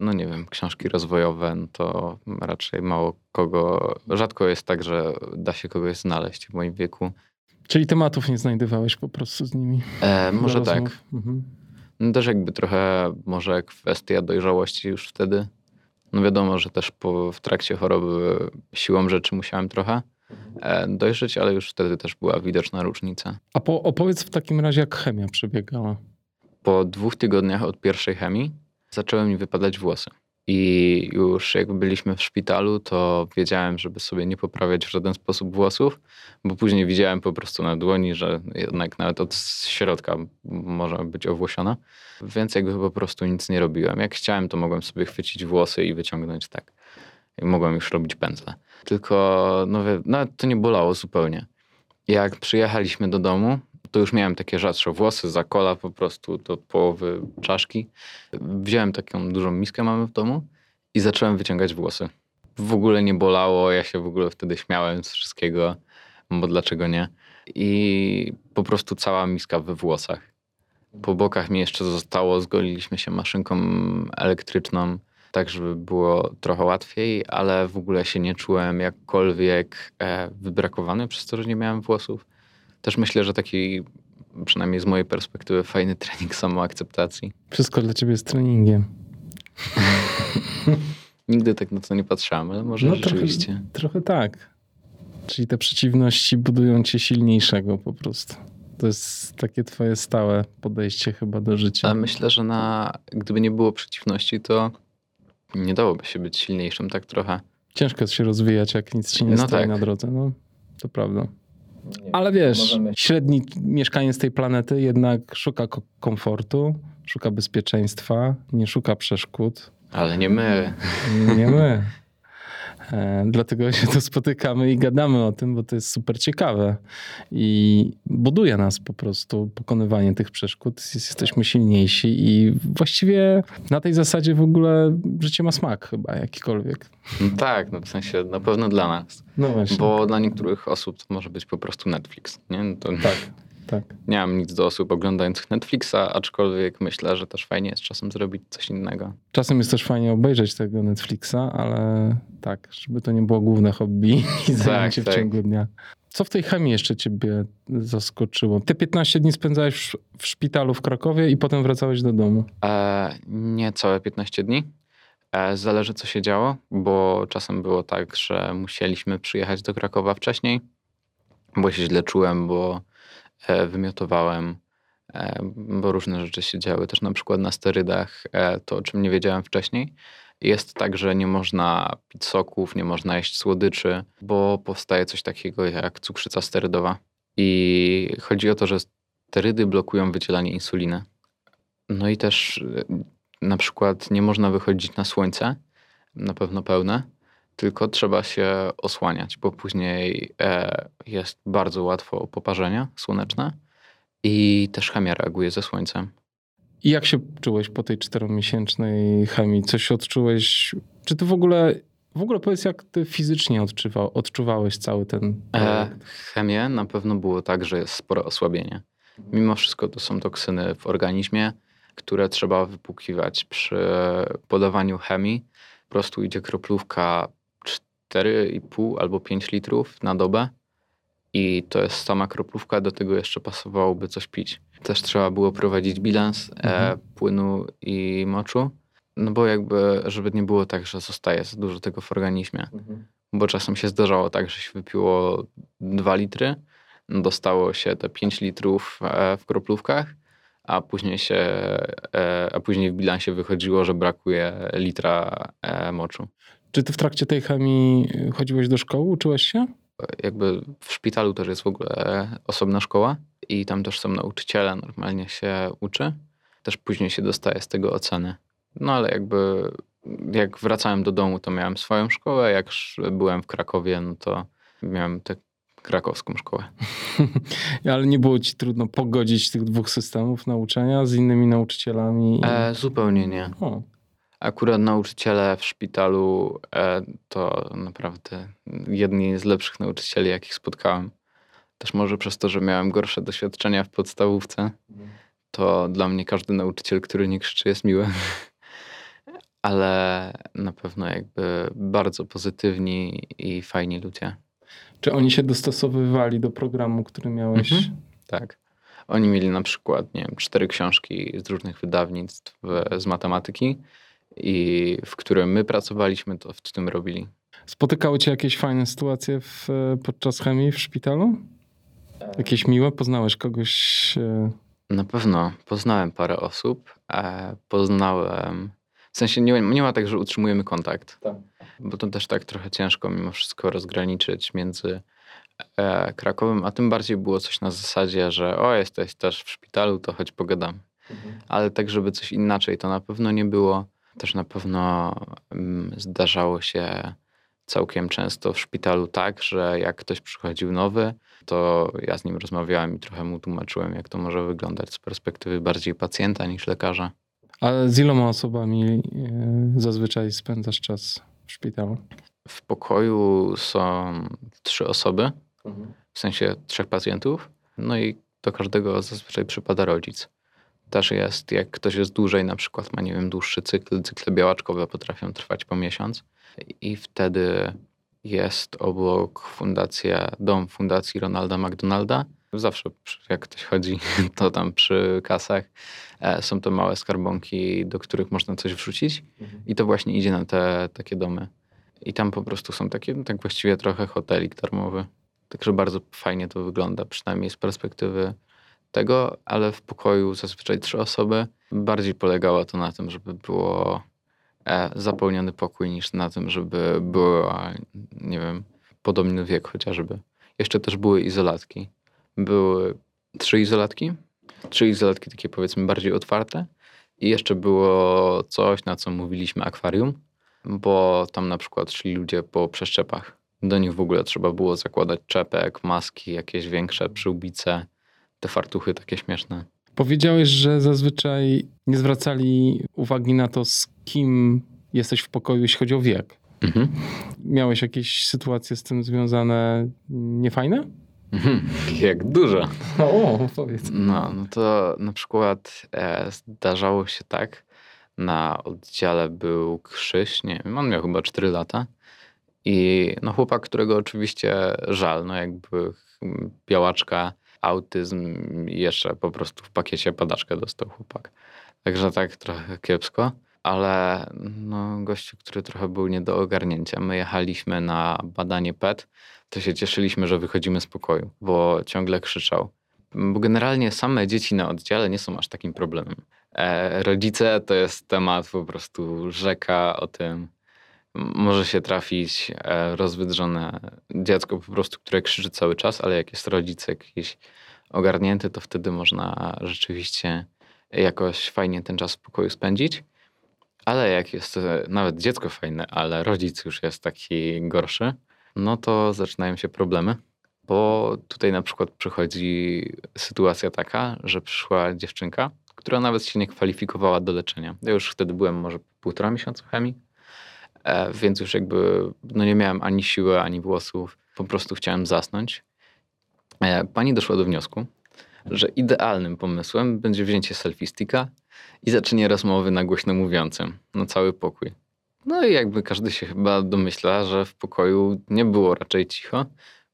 no nie wiem, książki rozwojowe, no to raczej mało kogo, rzadko jest tak, że da się kogoś znaleźć w moim wieku. Czyli tematów nie znajdowałeś po prostu z nimi? E, może tak. Mhm. No też jakby trochę może kwestia dojrzałości już wtedy. No wiadomo, że też po, w trakcie choroby siłą rzeczy musiałem trochę dojrzeć, ale już wtedy też była widoczna różnica. A po, opowiedz w takim razie, jak chemia przebiegała. Po dwóch tygodniach od pierwszej chemii zaczęły mi wypadać włosy. I już jak byliśmy w szpitalu, to wiedziałem, żeby sobie nie poprawiać w żaden sposób włosów, bo później widziałem po prostu na dłoni, że jednak nawet od środka może być owłosiona. Więc jakby po prostu nic nie robiłem. Jak chciałem, to mogłem sobie chwycić włosy i wyciągnąć tak. Mogłem już robić pędzle. Tylko no, nawet to nie bolało zupełnie. Jak przyjechaliśmy do domu, to już miałem takie rzadsze włosy, za kola po prostu do połowy czaszki. Wziąłem taką dużą miskę mamy w domu i zacząłem wyciągać włosy. W ogóle nie bolało, ja się w ogóle wtedy śmiałem z wszystkiego, bo dlaczego nie? I po prostu cała miska we włosach. Po bokach mi jeszcze zostało, zgoliliśmy się maszynką elektryczną, tak żeby było trochę łatwiej, ale w ogóle się nie czułem jakkolwiek e, wybrakowany przez to, że nie miałem włosów też myślę, że taki, przynajmniej z mojej perspektywy, fajny *laughs* trening samoakceptacji. Wszystko dla ciebie jest treningiem. *laughs* Nigdy tak na to nie patrzałem, ale może no, rzeczywiście. Trochę, trochę tak. Czyli te przeciwności budują cię silniejszego po prostu. To jest takie twoje stałe podejście chyba do życia. Ale myślę, że na, gdyby nie było przeciwności, to nie dałoby się być silniejszym tak trochę. Ciężko jest się rozwijać, jak nic ci nie no stoi tak. na drodze. No, to prawda. Ale wiesz, możemy... średni mieszkaniec tej planety jednak szuka komfortu, szuka bezpieczeństwa, nie szuka przeszkód. Ale nie my. Nie my. E, dlatego się tu spotykamy i gadamy o tym, bo to jest super ciekawe. I buduje nas po prostu pokonywanie tych przeszkód. Jesteśmy silniejsi i właściwie na tej zasadzie w ogóle życie ma smak chyba jakikolwiek. No tak, no w sensie na pewno dla nas. No właśnie. Bo dla niektórych osób to może być po prostu Netflix. Nie? No to... Tak. Tak. Nie mam nic do osób oglądających Netflixa, aczkolwiek myślę, że też fajnie jest czasem zrobić coś innego. Czasem jest też fajnie obejrzeć tego Netflixa, ale tak, żeby to nie było główne hobby i zajęcie tak. w ciągu dnia. Co w tej chemii jeszcze ciebie zaskoczyło? Te 15 dni spędzałeś w, szpitalu w Krakowie i potem wracałeś do domu. E, nie całe 15 dni. E, zależy, co się działo, bo czasem było tak, że musieliśmy przyjechać do Krakowa wcześniej, bo się źle czułem, bo wymiotowałem, e, bo różne rzeczy się działy. Też na przykład na sterydach, e, to o czym nie wiedziałem wcześniej. Jest tak, że nie można pić soków, nie można jeść słodyczy, bo powstaje coś takiego jak cukrzyca sterydowa. I chodzi o to, że sterydy blokują wydzielanie insuliny. No i też e, na przykład nie można wychodzić na słońce, na pewno pełne, tylko trzeba się osłaniać, bo później e, jest bardzo łatwo poparzenia słoneczne i też chemia reaguje ze słońcem. I jak się czułeś po tej czteromiesięcznej chemii? Coś odczułeś? Czy ty w ogóle, w ogóle powiedz, jak ty fizycznie odczuwa, odczuwałeś cały ten E, chemię na pewno było tak, że jest spore osłabienie. Mimo wszystko to są toksyny w organizmie, które trzeba wypłukiwać przy podawaniu chemii. Po prostu idzie kroplówka 4,5 albo 5 litrów na dobę i to jest sama kroplówka, do tego jeszcze pasowałoby coś pić. Też trzeba było prowadzić bilans e, Mhm. płynu i moczu, no bo jakby, żeby nie było tak, że zostaje za dużo tego w organizmie bo czasem się zdarzało tak, że się wypiło 2 litry, no dostało się te 5 litrów e, w kroplówkach, a później się, e, a później w bilansie wychodziło, że brakuje litra moczu. Czy ty w trakcie tej chemii chodziłeś do szkoły, uczyłeś się? Jakby w szpitalu też jest w ogóle osobna szkoła i tam też są nauczyciele, normalnie się uczy. Też później się dostaje z tego oceny. No ale jakby jak wracałem do domu, to miałem swoją szkołę, jak byłem w Krakowie, no to miałem tę krakowską szkołę. *laughs* Ale nie było ci trudno pogodzić tych dwóch systemów nauczania z innymi nauczycielami? E, zupełnie nie. O, Akurat nauczyciele w szpitalu e, to naprawdę jedni z lepszych nauczycieli, jakich spotkałem. Też może przez to, że miałem gorsze doświadczenia w podstawówce, to dla mnie każdy nauczyciel, który nie krzyczy, jest miły. *laughs* Ale na pewno jakby bardzo pozytywni i fajni ludzie. Czy oni się dostosowywali do programu, który miałeś? Mhm. Tak. Oni mieli na przykład, nie wiem, cztery książki z różnych wydawnictw z matematyki i w którym my pracowaliśmy, to w tym robili. Spotykały cię jakieś fajne sytuacje w, podczas chemii w szpitalu? Jakieś miłe? Poznałeś kogoś? e, Na pewno poznałem parę osób. E, poznałem. W sensie nie, nie ma tak, że utrzymujemy kontakt. Tak. Bo to też tak trochę ciężko mimo wszystko rozgraniczyć między e, Krakowem, a tym bardziej było coś na zasadzie, że o, jesteś też w szpitalu, to chodź pogadam. Ale tak, żeby coś inaczej, to na pewno nie było. Też na pewno mm, zdarzało się całkiem często w szpitalu tak, że jak ktoś przychodził nowy, to ja z nim rozmawiałem i trochę mu tłumaczyłem, jak to może wyglądać z perspektywy bardziej pacjenta niż lekarza. A z iloma osobami e, zazwyczaj spędzasz czas w szpitalu? W pokoju są trzy osoby, w sensie trzech pacjentów, no i do każdego zazwyczaj przypada rodzic. Też jest, jak ktoś jest dłużej, na przykład ma, nie wiem, dłuższy cykl, cykle białaczkowe potrafią trwać po miesiąc i wtedy jest obok fundacja, dom Fundacji Ronalda McDonalda. Zawsze jak ktoś chodzi, *laughs* to tam przy kasach e, są to małe skarbonki, do których można coś wrzucić i to właśnie idzie na te takie domy. I tam po prostu są takie, no tak właściwie trochę hotelik darmowy. Także bardzo fajnie to wygląda, przynajmniej z perspektywy tego, ale w pokoju zazwyczaj trzy osoby. Bardziej polegało to na tym, żeby było e, zapełniony pokój, niż na tym, żeby była, nie wiem, podobny wiek chociażby. Jeszcze też były izolatki. Były trzy izolatki, trzy izolatki takie powiedzmy bardziej otwarte i jeszcze było coś, na co mówiliśmy akwarium, bo tam na przykład szli ludzie po przeszczepach. Do nich w ogóle trzeba było zakładać czepek, maski, jakieś większe przyłbice, te fartuchy takie śmieszne. Powiedziałeś, że zazwyczaj nie zwracali uwagi na to, z kim jesteś w pokoju, jeśli chodzi o wiek. Mhm. Miałeś jakieś sytuacje z tym związane niefajne? Mhm, Jak dużo. O, powiedz. No, no to na przykład e, zdarzało się tak, na oddziale był Krzyś, nie wiem, on miał chyba 4 lata i no chłopak, którego oczywiście żal, no jakby białaczka, autyzm jeszcze po prostu w pakiecie padaczkę dostał chłopak. Także tak trochę kiepsko, ale no gościu, który trochę był nie do ogarnięcia. My jechaliśmy na badanie PET, to się cieszyliśmy, że wychodzimy z pokoju, bo ciągle krzyczał. Bo generalnie same dzieci na oddziale nie są aż takim problemem. E, rodzice to jest temat po prostu rzeka o tym. Może się trafić e, rozwydrzone dziecko po prostu, które krzyczy cały czas, ale jak jest rodzic jakiś ogarnięty, to wtedy można rzeczywiście jakoś fajnie ten czas w pokoju spędzić. Ale jak jest e, nawet dziecko fajne, ale rodzic już jest taki gorszy, no to zaczynają się problemy. Bo tutaj na przykład przychodzi sytuacja taka, że przyszła dziewczynka, która nawet się nie kwalifikowała do leczenia. Ja już wtedy byłem może półtora miesiąca chemii, więc już jakby no nie miałem ani siły, ani włosów. Po prostu chciałem zasnąć. E, Pani doszła do wniosku, że idealnym pomysłem będzie wzięcie selfie sticka i zaczęcie rozmowy na głośno mówiącym na cały pokój. No i jakby każdy się chyba domyśla, że w pokoju nie było raczej cicho,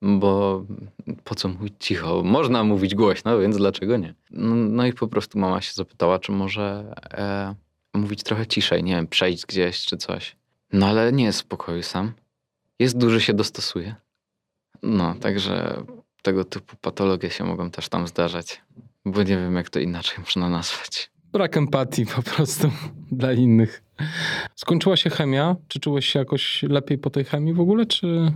bo po co mówić cicho? Można mówić głośno, więc dlaczego nie? No, no i po prostu mama się zapytała, czy może e, mówić trochę ciszej, nie wiem, przejść gdzieś czy coś. No ale nie jest w pokoju sam. Jest duży, się dostosuje. No, także tego typu patologie się mogą też tam zdarzać, bo nie wiem, jak to inaczej można nazwać. Brak empatii po prostu *laughs* dla innych. Skończyła się chemia. Czy czułeś się jakoś lepiej po tej chemii w ogóle, czy...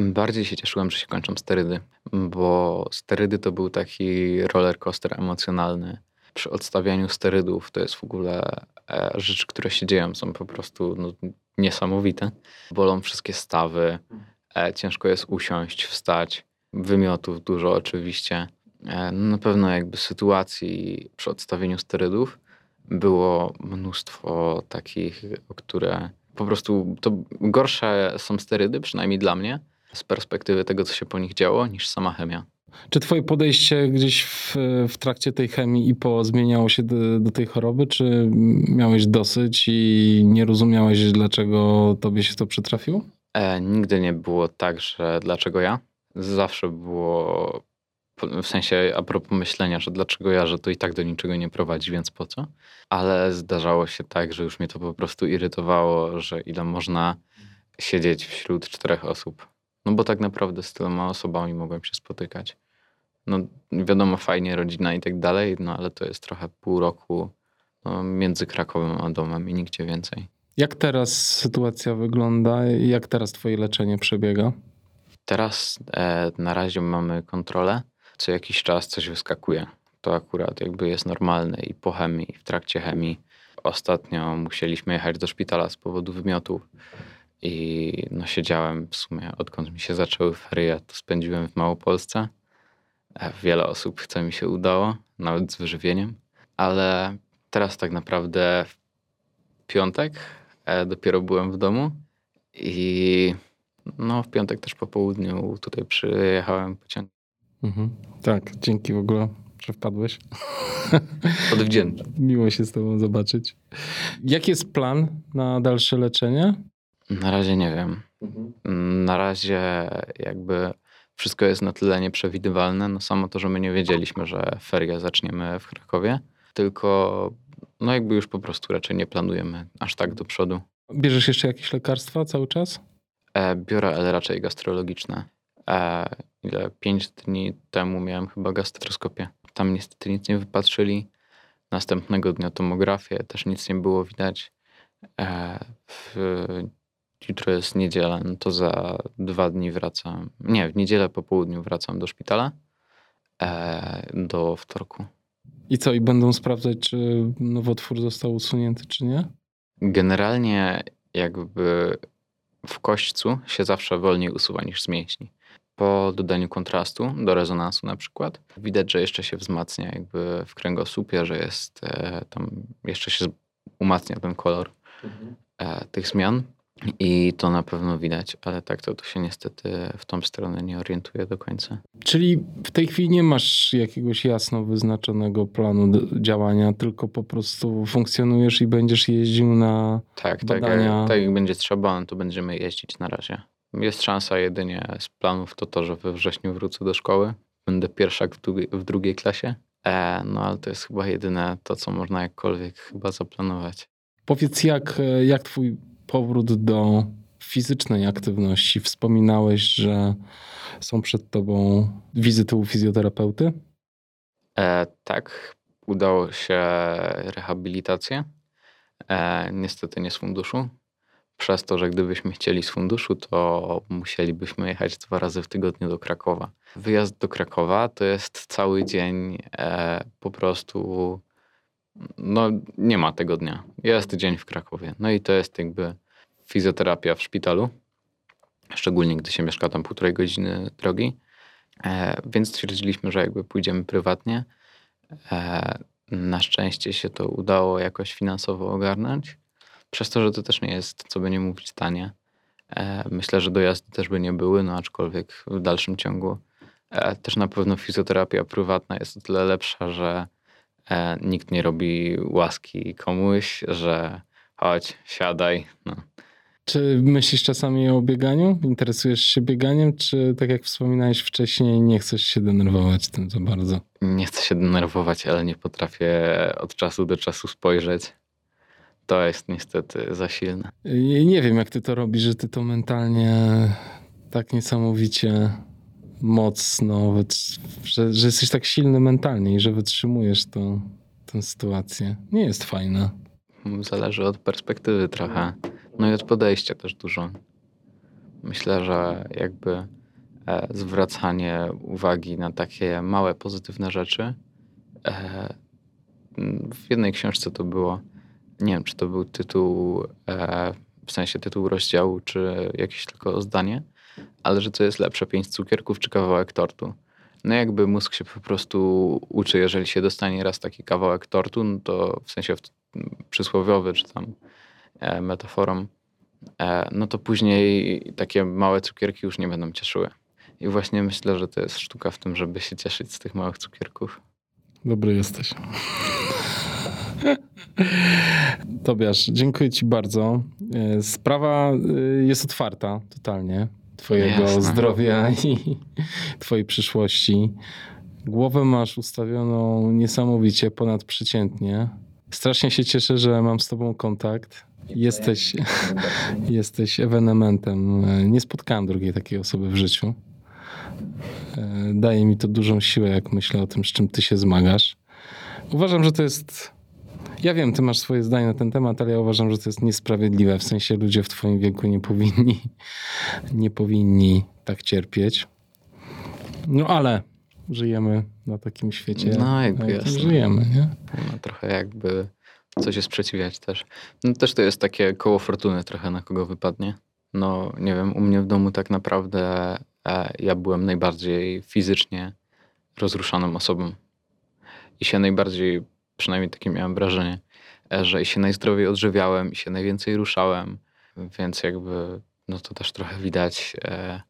Bardziej się cieszyłem, że się kończą sterydy, bo sterydy to był taki roller coaster emocjonalny. Przy odstawianiu sterydów to jest w ogóle e, rzeczy, które się dzieją, są po prostu no, niesamowite. Bolą wszystkie stawy, e, ciężko jest usiąść, wstać, wymiotów dużo oczywiście. E, no, na pewno jakby sytuacji przy odstawieniu sterydów było mnóstwo takich, które po prostu to gorsze są sterydy, przynajmniej dla mnie, z perspektywy tego, co się po nich działo, niż sama chemia. Czy twoje podejście gdzieś w, w trakcie tej chemii i po zmieniało się do, do tej choroby, czy miałeś dosyć i nie rozumiałeś, dlaczego tobie się to przytrafiło? E, nigdy nie było tak, że dlaczego ja. Zawsze było w sensie a propos myślenia, że dlaczego ja, że to i tak do niczego nie prowadzi, więc po co? Ale zdarzało się tak, że już mnie to po prostu irytowało, że ile można siedzieć wśród czterech osób. No bo tak naprawdę z tyloma osobami mogłem się spotykać. No wiadomo, fajnie, rodzina i tak dalej, no ale to jest trochę pół roku no, między Krakowem a domem i nigdzie więcej. Jak teraz sytuacja wygląda? Jak teraz twoje leczenie przebiega? Teraz e, na razie mamy kontrolę. Co jakiś czas coś wyskakuje. To akurat jakby jest normalne i po chemii, i w trakcie chemii. Ostatnio musieliśmy jechać do szpitala z powodu wymiotów i no siedziałem w sumie, odkąd mi się zaczęły ferie, to spędziłem w Małopolsce. E, Wiele osób, co mi się udało, nawet z wyżywieniem, ale teraz tak naprawdę w piątek e, dopiero byłem w domu i no w piątek też po południu tutaj przyjechałem pociągiem. Mhm. Tak, dzięki w ogóle, że wpadłeś. *laughs* Odwdzięczam. Miło się z tobą zobaczyć. Jaki jest plan na dalsze leczenie? Na razie nie wiem. Na razie jakby wszystko jest na tyle nieprzewidywalne. No samo to, że my nie wiedzieliśmy, że ferie zaczniemy w Krakowie, tylko no jakby już po prostu raczej nie planujemy aż tak do przodu. Bierzesz jeszcze jakieś lekarstwa cały czas? E, biorę, ale raczej gastrologiczne. E, ile? Pięć dni temu miałem chyba gastroskopię. Tam niestety nic nie wypatrzyli. Następnego dnia tomografię, też nic nie było widać. E, w, jutro jest niedziela, no to za dwa dni wracam. Nie, w niedzielę po południu wracam do szpitala. E, do wtorku. I co, i będą sprawdzać, czy nowotwór został usunięty, czy nie? Generalnie jakby w kośćcu się zawsze wolniej usuwa niż z mięśni. Po dodaniu kontrastu do rezonansu na przykład widać, że jeszcze się wzmacnia jakby w kręgosłupie, że jest e, tam jeszcze się umacnia ten kolor e, tych zmian. I to na pewno widać, ale tak to, to się niestety w tą stronę nie orientuje do końca. Czyli w tej chwili nie masz jakiegoś jasno wyznaczonego planu działania, tylko po prostu funkcjonujesz i będziesz jeździł na tak, badania. Tak, tak jak będzie trzeba, no to będziemy jeździć na razie. Jest szansa jedynie z planów to to, że we wrześniu wrócę do szkoły. Będę pierwszak w drugiej, w drugiej klasie. E, no ale to jest chyba jedyne to, co można jakkolwiek chyba zaplanować. Powiedz, jak, jak twój powrót do fizycznej aktywności? Wspominałeś, że są przed tobą wizyty u fizjoterapeuty? E, tak, udało się rehabilitację. E, niestety nie z funduszu. Przez to, że gdybyśmy chcieli z funduszu, to musielibyśmy jechać dwa razy w tygodniu do Krakowa. Wyjazd do Krakowa to jest cały dzień e, po prostu no nie ma tego dnia. Jest dzień w Krakowie. No i to jest jakby fizjoterapia w szpitalu, szczególnie gdy się mieszka tam półtorej godziny drogi. E, więc stwierdziliśmy, że jakby pójdziemy prywatnie. E, na szczęście się to udało jakoś finansowo ogarnąć. Przez to, że to też nie jest, co by nie mówić, tanie. E, myślę, że dojazdy też by nie były, no aczkolwiek w dalszym ciągu e, też na pewno fizjoterapia prywatna jest o tyle lepsza, że E, nikt nie robi łaski komuś, że chodź, siadaj. No. Czy myślisz czasami o bieganiu? Interesujesz się bieganiem, czy tak jak wspominałeś wcześniej, nie chcesz się denerwować tym za bardzo? Nie chcę się denerwować, ale nie potrafię od czasu do czasu spojrzeć. To jest niestety za silne. Nie wiem, jak ty to robisz, że ty to mentalnie tak niesamowicie mocno, że, że jesteś tak silny mentalnie i że wytrzymujesz tą, tę sytuację. Nie jest fajna. Zależy od perspektywy trochę. No i od podejścia też dużo. Myślę, że jakby e, zwracanie uwagi na takie małe, pozytywne rzeczy. E, w jednej książce to było, nie wiem, czy to był tytuł, e, w sensie tytuł rozdziału, czy jakieś tylko zdanie, ale że to jest lepsze, pięć cukierków czy kawałek tortu. No jakby mózg się po prostu uczy, jeżeli się dostanie raz taki kawałek tortu, no to w sensie przysłowiowy czy tam e, metaforą, e, no to później takie małe cukierki już nie będą cieszyły. I właśnie myślę, że to jest sztuka w tym, żeby się cieszyć z tych małych cukierków. Dobry jesteś. *laughs* Tobiasz, dziękuję Ci bardzo. E, sprawa e, jest otwarta totalnie twojego Jasne. zdrowia *laughs* i twojej przyszłości. Głowę masz ustawioną niesamowicie, ponadprzeciętnie. Strasznie się cieszę, że mam z tobą kontakt. Jesteś, *laughs* jesteś ewenementem. Nie spotkałem drugiej takiej osoby w życiu. Daje mi to dużą siłę, jak myślę o tym, z czym ty się zmagasz. Uważam, że to jest ja wiem, ty masz swoje zdanie na ten temat, ale ja uważam, że to jest niesprawiedliwe. W sensie ludzie w twoim wieku nie powinni, *laughs* nie powinni tak cierpieć. No ale żyjemy na takim świecie, no, jakby na jakim żyjemy, nie? No, trochę jakby coś się sprzeciwiać też. No też to jest takie koło fortuny trochę na kogo wypadnie. No nie wiem, u mnie w domu tak naprawdę e, ja byłem najbardziej fizycznie rozruszaną osobą. I się najbardziej przynajmniej takie miałem wrażenie, e, że się najzdrowiej odżywiałem i się najwięcej ruszałem, więc jakby no to też trochę widać, e,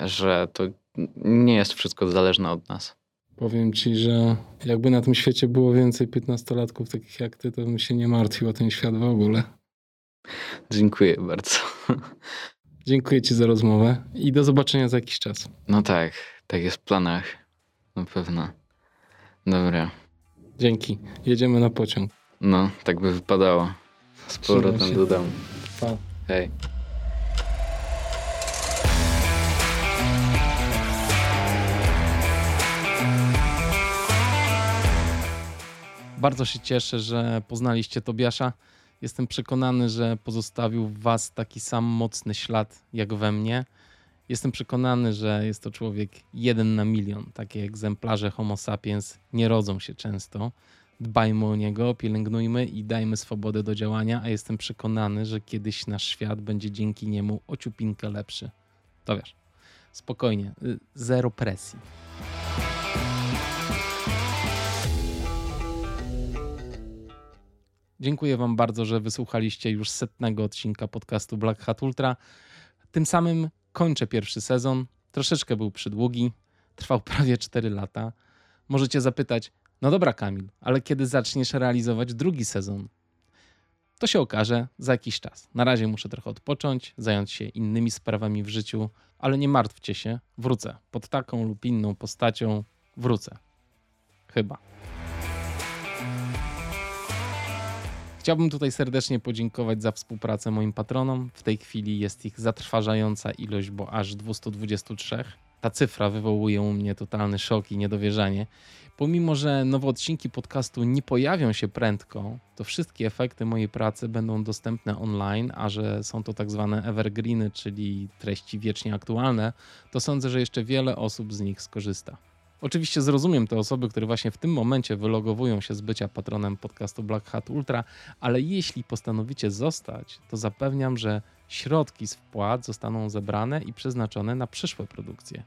że to nie jest wszystko zależne od nas. Powiem ci, że jakby na tym świecie było więcej piętnastolatków takich jak ty, to bym się nie martwił o ten świat w ogóle. Dziękuję bardzo. Dziękuję ci za rozmowę i do zobaczenia za jakiś czas. No tak, tak jest w planach. Na pewno. Dobra. Dzięki. Jedziemy na pociąg. No, tak by wypadało. Z powrotem do domu. Pa. Hej. Bardzo się cieszę, że poznaliście Tobiasza. Jestem przekonany, że pozostawił w Was taki sam mocny ślad jak we mnie. Jestem przekonany, że jest to człowiek jeden na milion. Takie egzemplarze Homo sapiens nie rodzą się często. Dbajmy o niego, pielęgnujmy i dajmy swobodę do działania, a jestem przekonany, że kiedyś nasz świat będzie dzięki niemu ociupinkę lepszy. To wiesz, spokojnie, y, zero presji. Dziękuję Wam bardzo, że wysłuchaliście już setnego odcinka podcastu Black Hat Ultra. Tym samym kończę pierwszy sezon. Troszeczkę był przydługi, trwał prawie 4 lata. Możecie zapytać, no dobra, Kamil, ale kiedy zaczniesz realizować drugi sezon? To się okaże za jakiś czas. Na razie muszę trochę odpocząć, zająć się innymi sprawami w życiu, ale nie martwcie się, wrócę. Pod taką lub inną postacią wrócę. Chyba. Chciałbym tutaj serdecznie podziękować za współpracę moim patronom. W tej chwili jest ich zatrważająca ilość, bo aż 223. Ta cyfra wywołuje u mnie totalny szok i niedowierzanie. Pomimo, że nowe odcinki podcastu nie pojawią się prędko, to wszystkie efekty mojej pracy będą dostępne online, a że są to tak zwane evergreeny, czyli treści wiecznie aktualne, to sądzę, że jeszcze wiele osób z nich skorzysta. Oczywiście zrozumiem te osoby, które właśnie w tym momencie wylogowują się z bycia patronem podcastu Black Hat Ultra, ale jeśli postanowicie zostać, to zapewniam, że środki z wpłat zostaną zebrane i przeznaczone na przyszłe produkcje.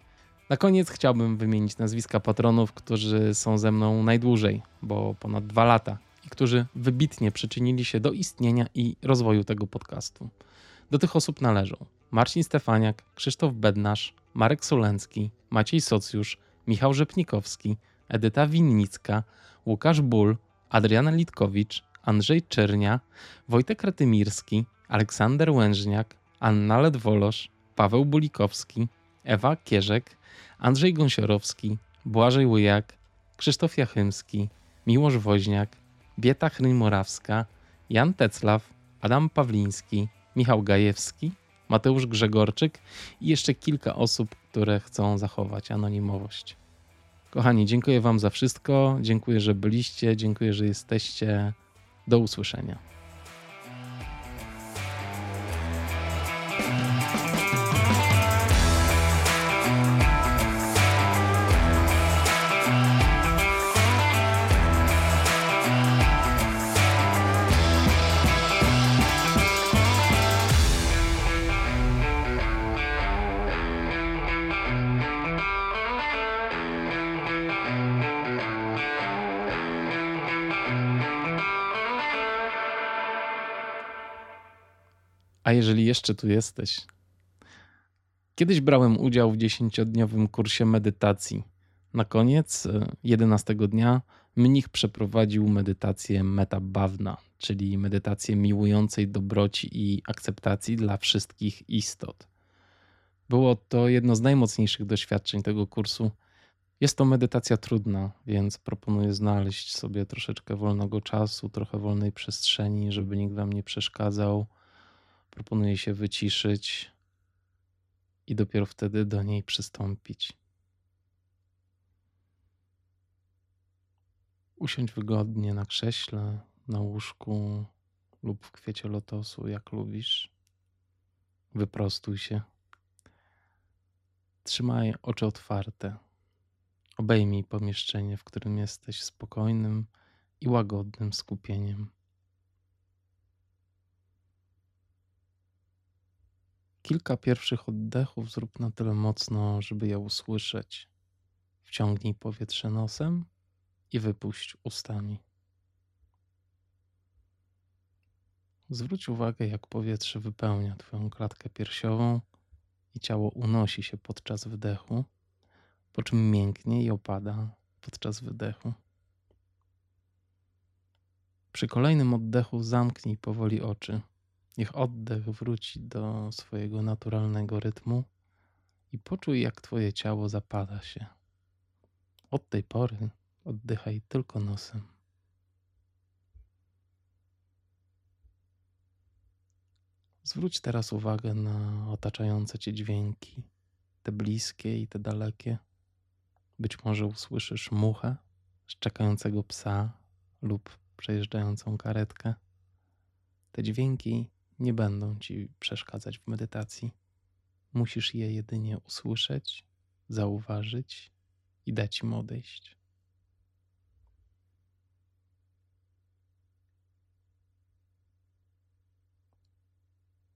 Na koniec chciałbym wymienić nazwiska patronów, którzy są ze mną najdłużej, bo ponad dwa lata, i którzy wybitnie przyczynili się do istnienia i rozwoju tego podcastu. Do tych osób należą Marcin Stefaniak, Krzysztof Bednarz, Marek Solencki, Maciej Socjusz, Michał Rzepnikowski, Edyta Winnicka, Łukasz Ból, Adriana Litkowicz, Andrzej Czernia, Wojtek Ratymirski, Aleksander Łężniak, Anna Ledwolosz, Paweł Bulikowski, Ewa Kierzek, Andrzej Gąsiorowski, Błażej Łyjak, Krzysztof Jachymski, Miłosz Woźniak, Bieta Chryń-Morawska, Jan Teclaw, Adam Pawliński, Michał Gajewski, Mateusz Grzegorczyk i jeszcze kilka osób, które chcą zachować anonimowość. Kochani, dziękuję Wam za wszystko. Dziękuję, że byliście. Dziękuję, że jesteście. Do usłyszenia. Jeżeli jeszcze tu jesteś, kiedyś brałem udział w dziesięciodniowym kursie medytacji. Na koniec, 11 e, dnia, mnich przeprowadził medytację metabawna, czyli medytację miłującej dobroci i akceptacji dla wszystkich istot. Było to jedno z najmocniejszych doświadczeń tego kursu. Jest to medytacja trudna, więc proponuję znaleźć sobie troszeczkę wolnego czasu, trochę wolnej przestrzeni, żeby nikt wam nie przeszkadzał Proponuję się wyciszyć i dopiero wtedy do niej przystąpić. Usiądź wygodnie na krześle, na łóżku lub w kwiecie lotosu, jak lubisz. Wyprostuj się. Trzymaj oczy otwarte. Obejmij pomieszczenie, w którym jesteś spokojnym i łagodnym skupieniem. Kilka pierwszych oddechów zrób na tyle mocno, żeby je usłyszeć. Wciągnij powietrze nosem i wypuść ustami. Zwróć uwagę, jak powietrze wypełnia Twoją klatkę piersiową i ciało unosi się podczas wdechu, po czym mięknie i opada podczas wydechu. Przy kolejnym oddechu zamknij powoli oczy Niech oddech wróci do swojego naturalnego rytmu i poczuj, jak Twoje ciało zapada się. Od tej pory oddychaj tylko nosem. Zwróć teraz uwagę na otaczające Cię dźwięki, te bliskie i te dalekie. Być może usłyszysz muchę, szczekającego psa lub przejeżdżającą karetkę. Te dźwięki nie będą ci przeszkadzać w medytacji. Musisz je jedynie usłyszeć, zauważyć i dać im odejść.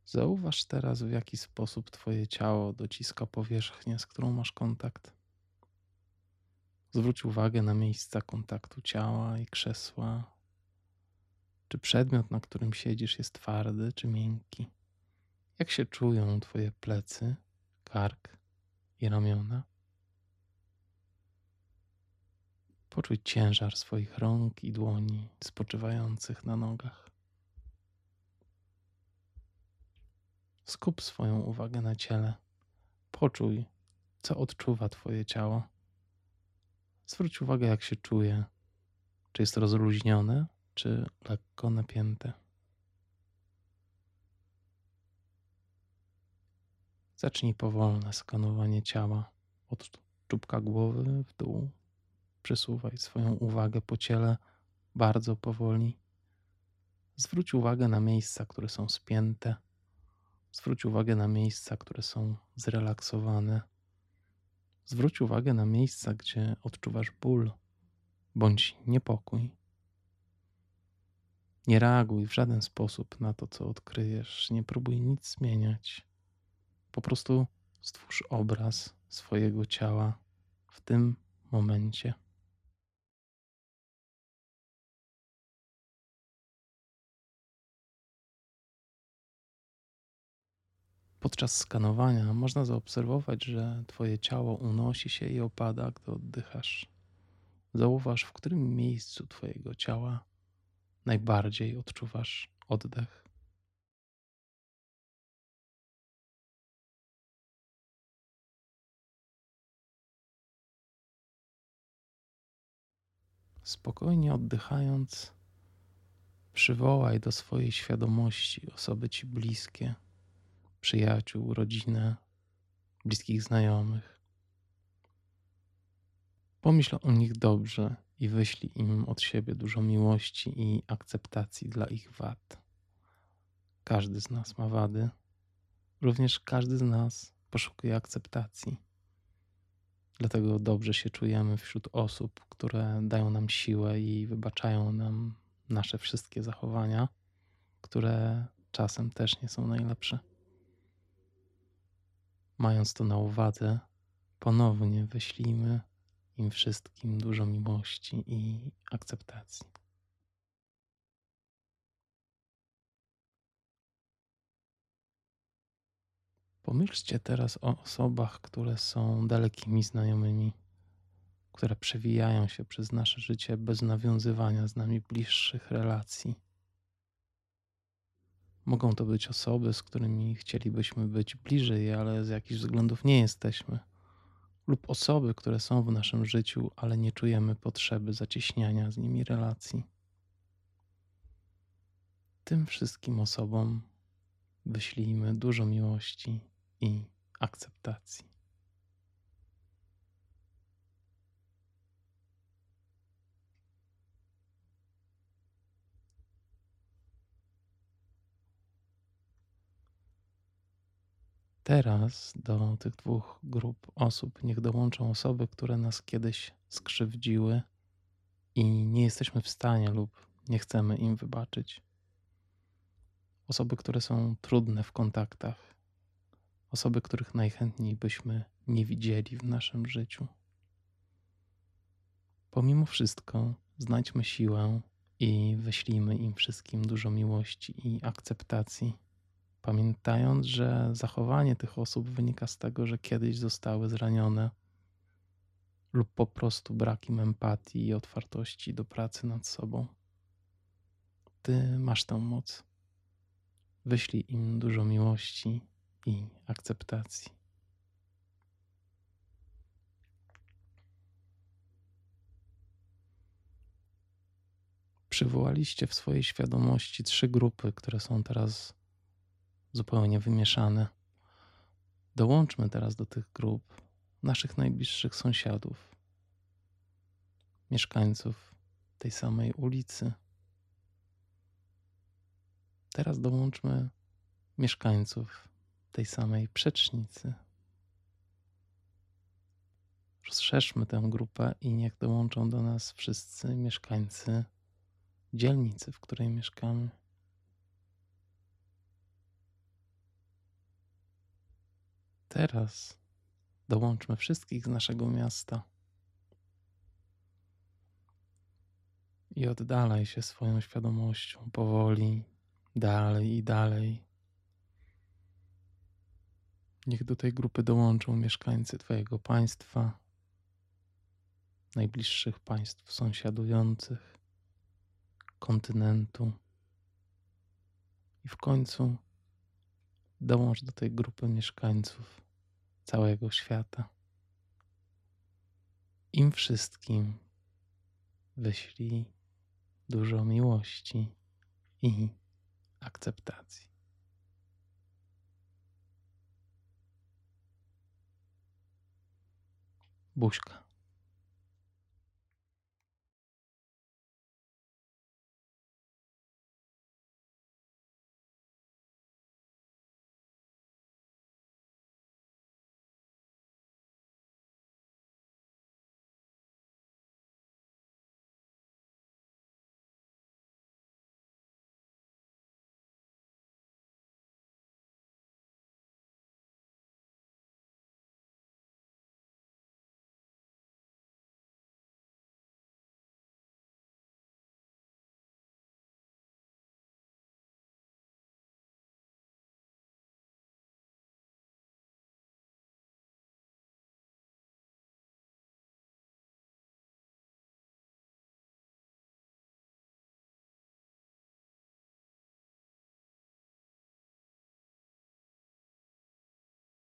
Zauważ teraz, w jaki sposób Twoje ciało dociska powierzchnię, z którą masz kontakt. Zwróć uwagę na miejsca kontaktu ciała i krzesła, Czy przedmiot, na którym siedzisz, jest twardy czy miękki? Jak się czują Twoje plecy, kark i ramiona? Poczuj ciężar swoich rąk i dłoni spoczywających na nogach. Skup swoją uwagę na ciele. Poczuj, co odczuwa Twoje ciało. Zwróć uwagę, jak się czuje. Czy jest rozluźnione, czy lekko napięte. Zacznij powolne skanowanie ciała od czubka głowy w dół. Przesuwaj swoją uwagę po ciele bardzo powoli. Zwróć uwagę na miejsca, które są spięte. Zwróć uwagę na miejsca, które są zrelaksowane. Zwróć uwagę na miejsca, gdzie odczuwasz ból bądź niepokój. Nie reaguj w żaden sposób na to, co odkryjesz. Nie próbuj nic zmieniać. Po prostu stwórz obraz swojego ciała w tym momencie. Podczas skanowania można zaobserwować, że Twoje ciało unosi się i opada, gdy oddychasz. Zauważ, w którym miejscu Twojego ciała najbardziej odczuwasz oddech. Spokojnie oddychając, przywołaj do swojej świadomości osoby ci bliskie, przyjaciół, rodzinę, bliskich znajomych. Pomyśl o nich dobrze i wyślij im od siebie dużo miłości i akceptacji dla ich wad. Każdy z nas ma wady, również każdy z nas poszukuje akceptacji. Dlatego dobrze się czujemy wśród osób, które dają nam siłę i wybaczają nam nasze wszystkie zachowania, które czasem też nie są najlepsze. Mając to na uwadze, ponownie wyślijmy im wszystkim dużo miłości i akceptacji. Pomyślcie teraz o osobach, które są dalekimi znajomymi, które przewijają się przez nasze życie bez nawiązywania z nami bliższych relacji. Mogą to być osoby, z którymi chcielibyśmy być bliżej, ale z jakichś względów nie jesteśmy lub osoby, które są w naszym życiu, ale nie czujemy potrzeby zacieśniania z nimi relacji. Tym wszystkim osobom wyślijmy dużo miłości i akceptacji. Teraz do tych dwóch grup osób niech dołączą osoby, które nas kiedyś skrzywdziły i nie jesteśmy w stanie lub nie chcemy im wybaczyć. Osoby, które są trudne w kontaktach, osoby, których najchętniej byśmy nie widzieli w naszym życiu. Pomimo wszystko, znajdźmy siłę i wyślijmy im wszystkim dużo miłości i akceptacji pamiętając, że zachowanie tych osób wynika z tego, że kiedyś zostały zranione lub po prostu brakiem empatii i otwartości do pracy nad sobą. Ty masz tę moc. Wyślij im dużo miłości i akceptacji. Przywołaliście w swojej świadomości trzy grupy, które są teraz zupełnie wymieszane. Dołączmy teraz do tych grup naszych najbliższych sąsiadów, mieszkańców tej samej ulicy. Teraz dołączmy mieszkańców tej samej przecznicy. Rozszerzmy tę grupę i niech dołączą do nas wszyscy mieszkańcy dzielnicy, w której mieszkamy. Teraz dołączmy wszystkich z naszego miasta. I oddalaj się swoją świadomością powoli, dalej i dalej. Niech do tej grupy dołączą mieszkańcy Twojego państwa, najbliższych państw sąsiadujących, kontynentu. I w końcu dołącz do tej grupy mieszkańców całego świata. Im wszystkim wyślij dużo miłości i akceptacji. Buźka.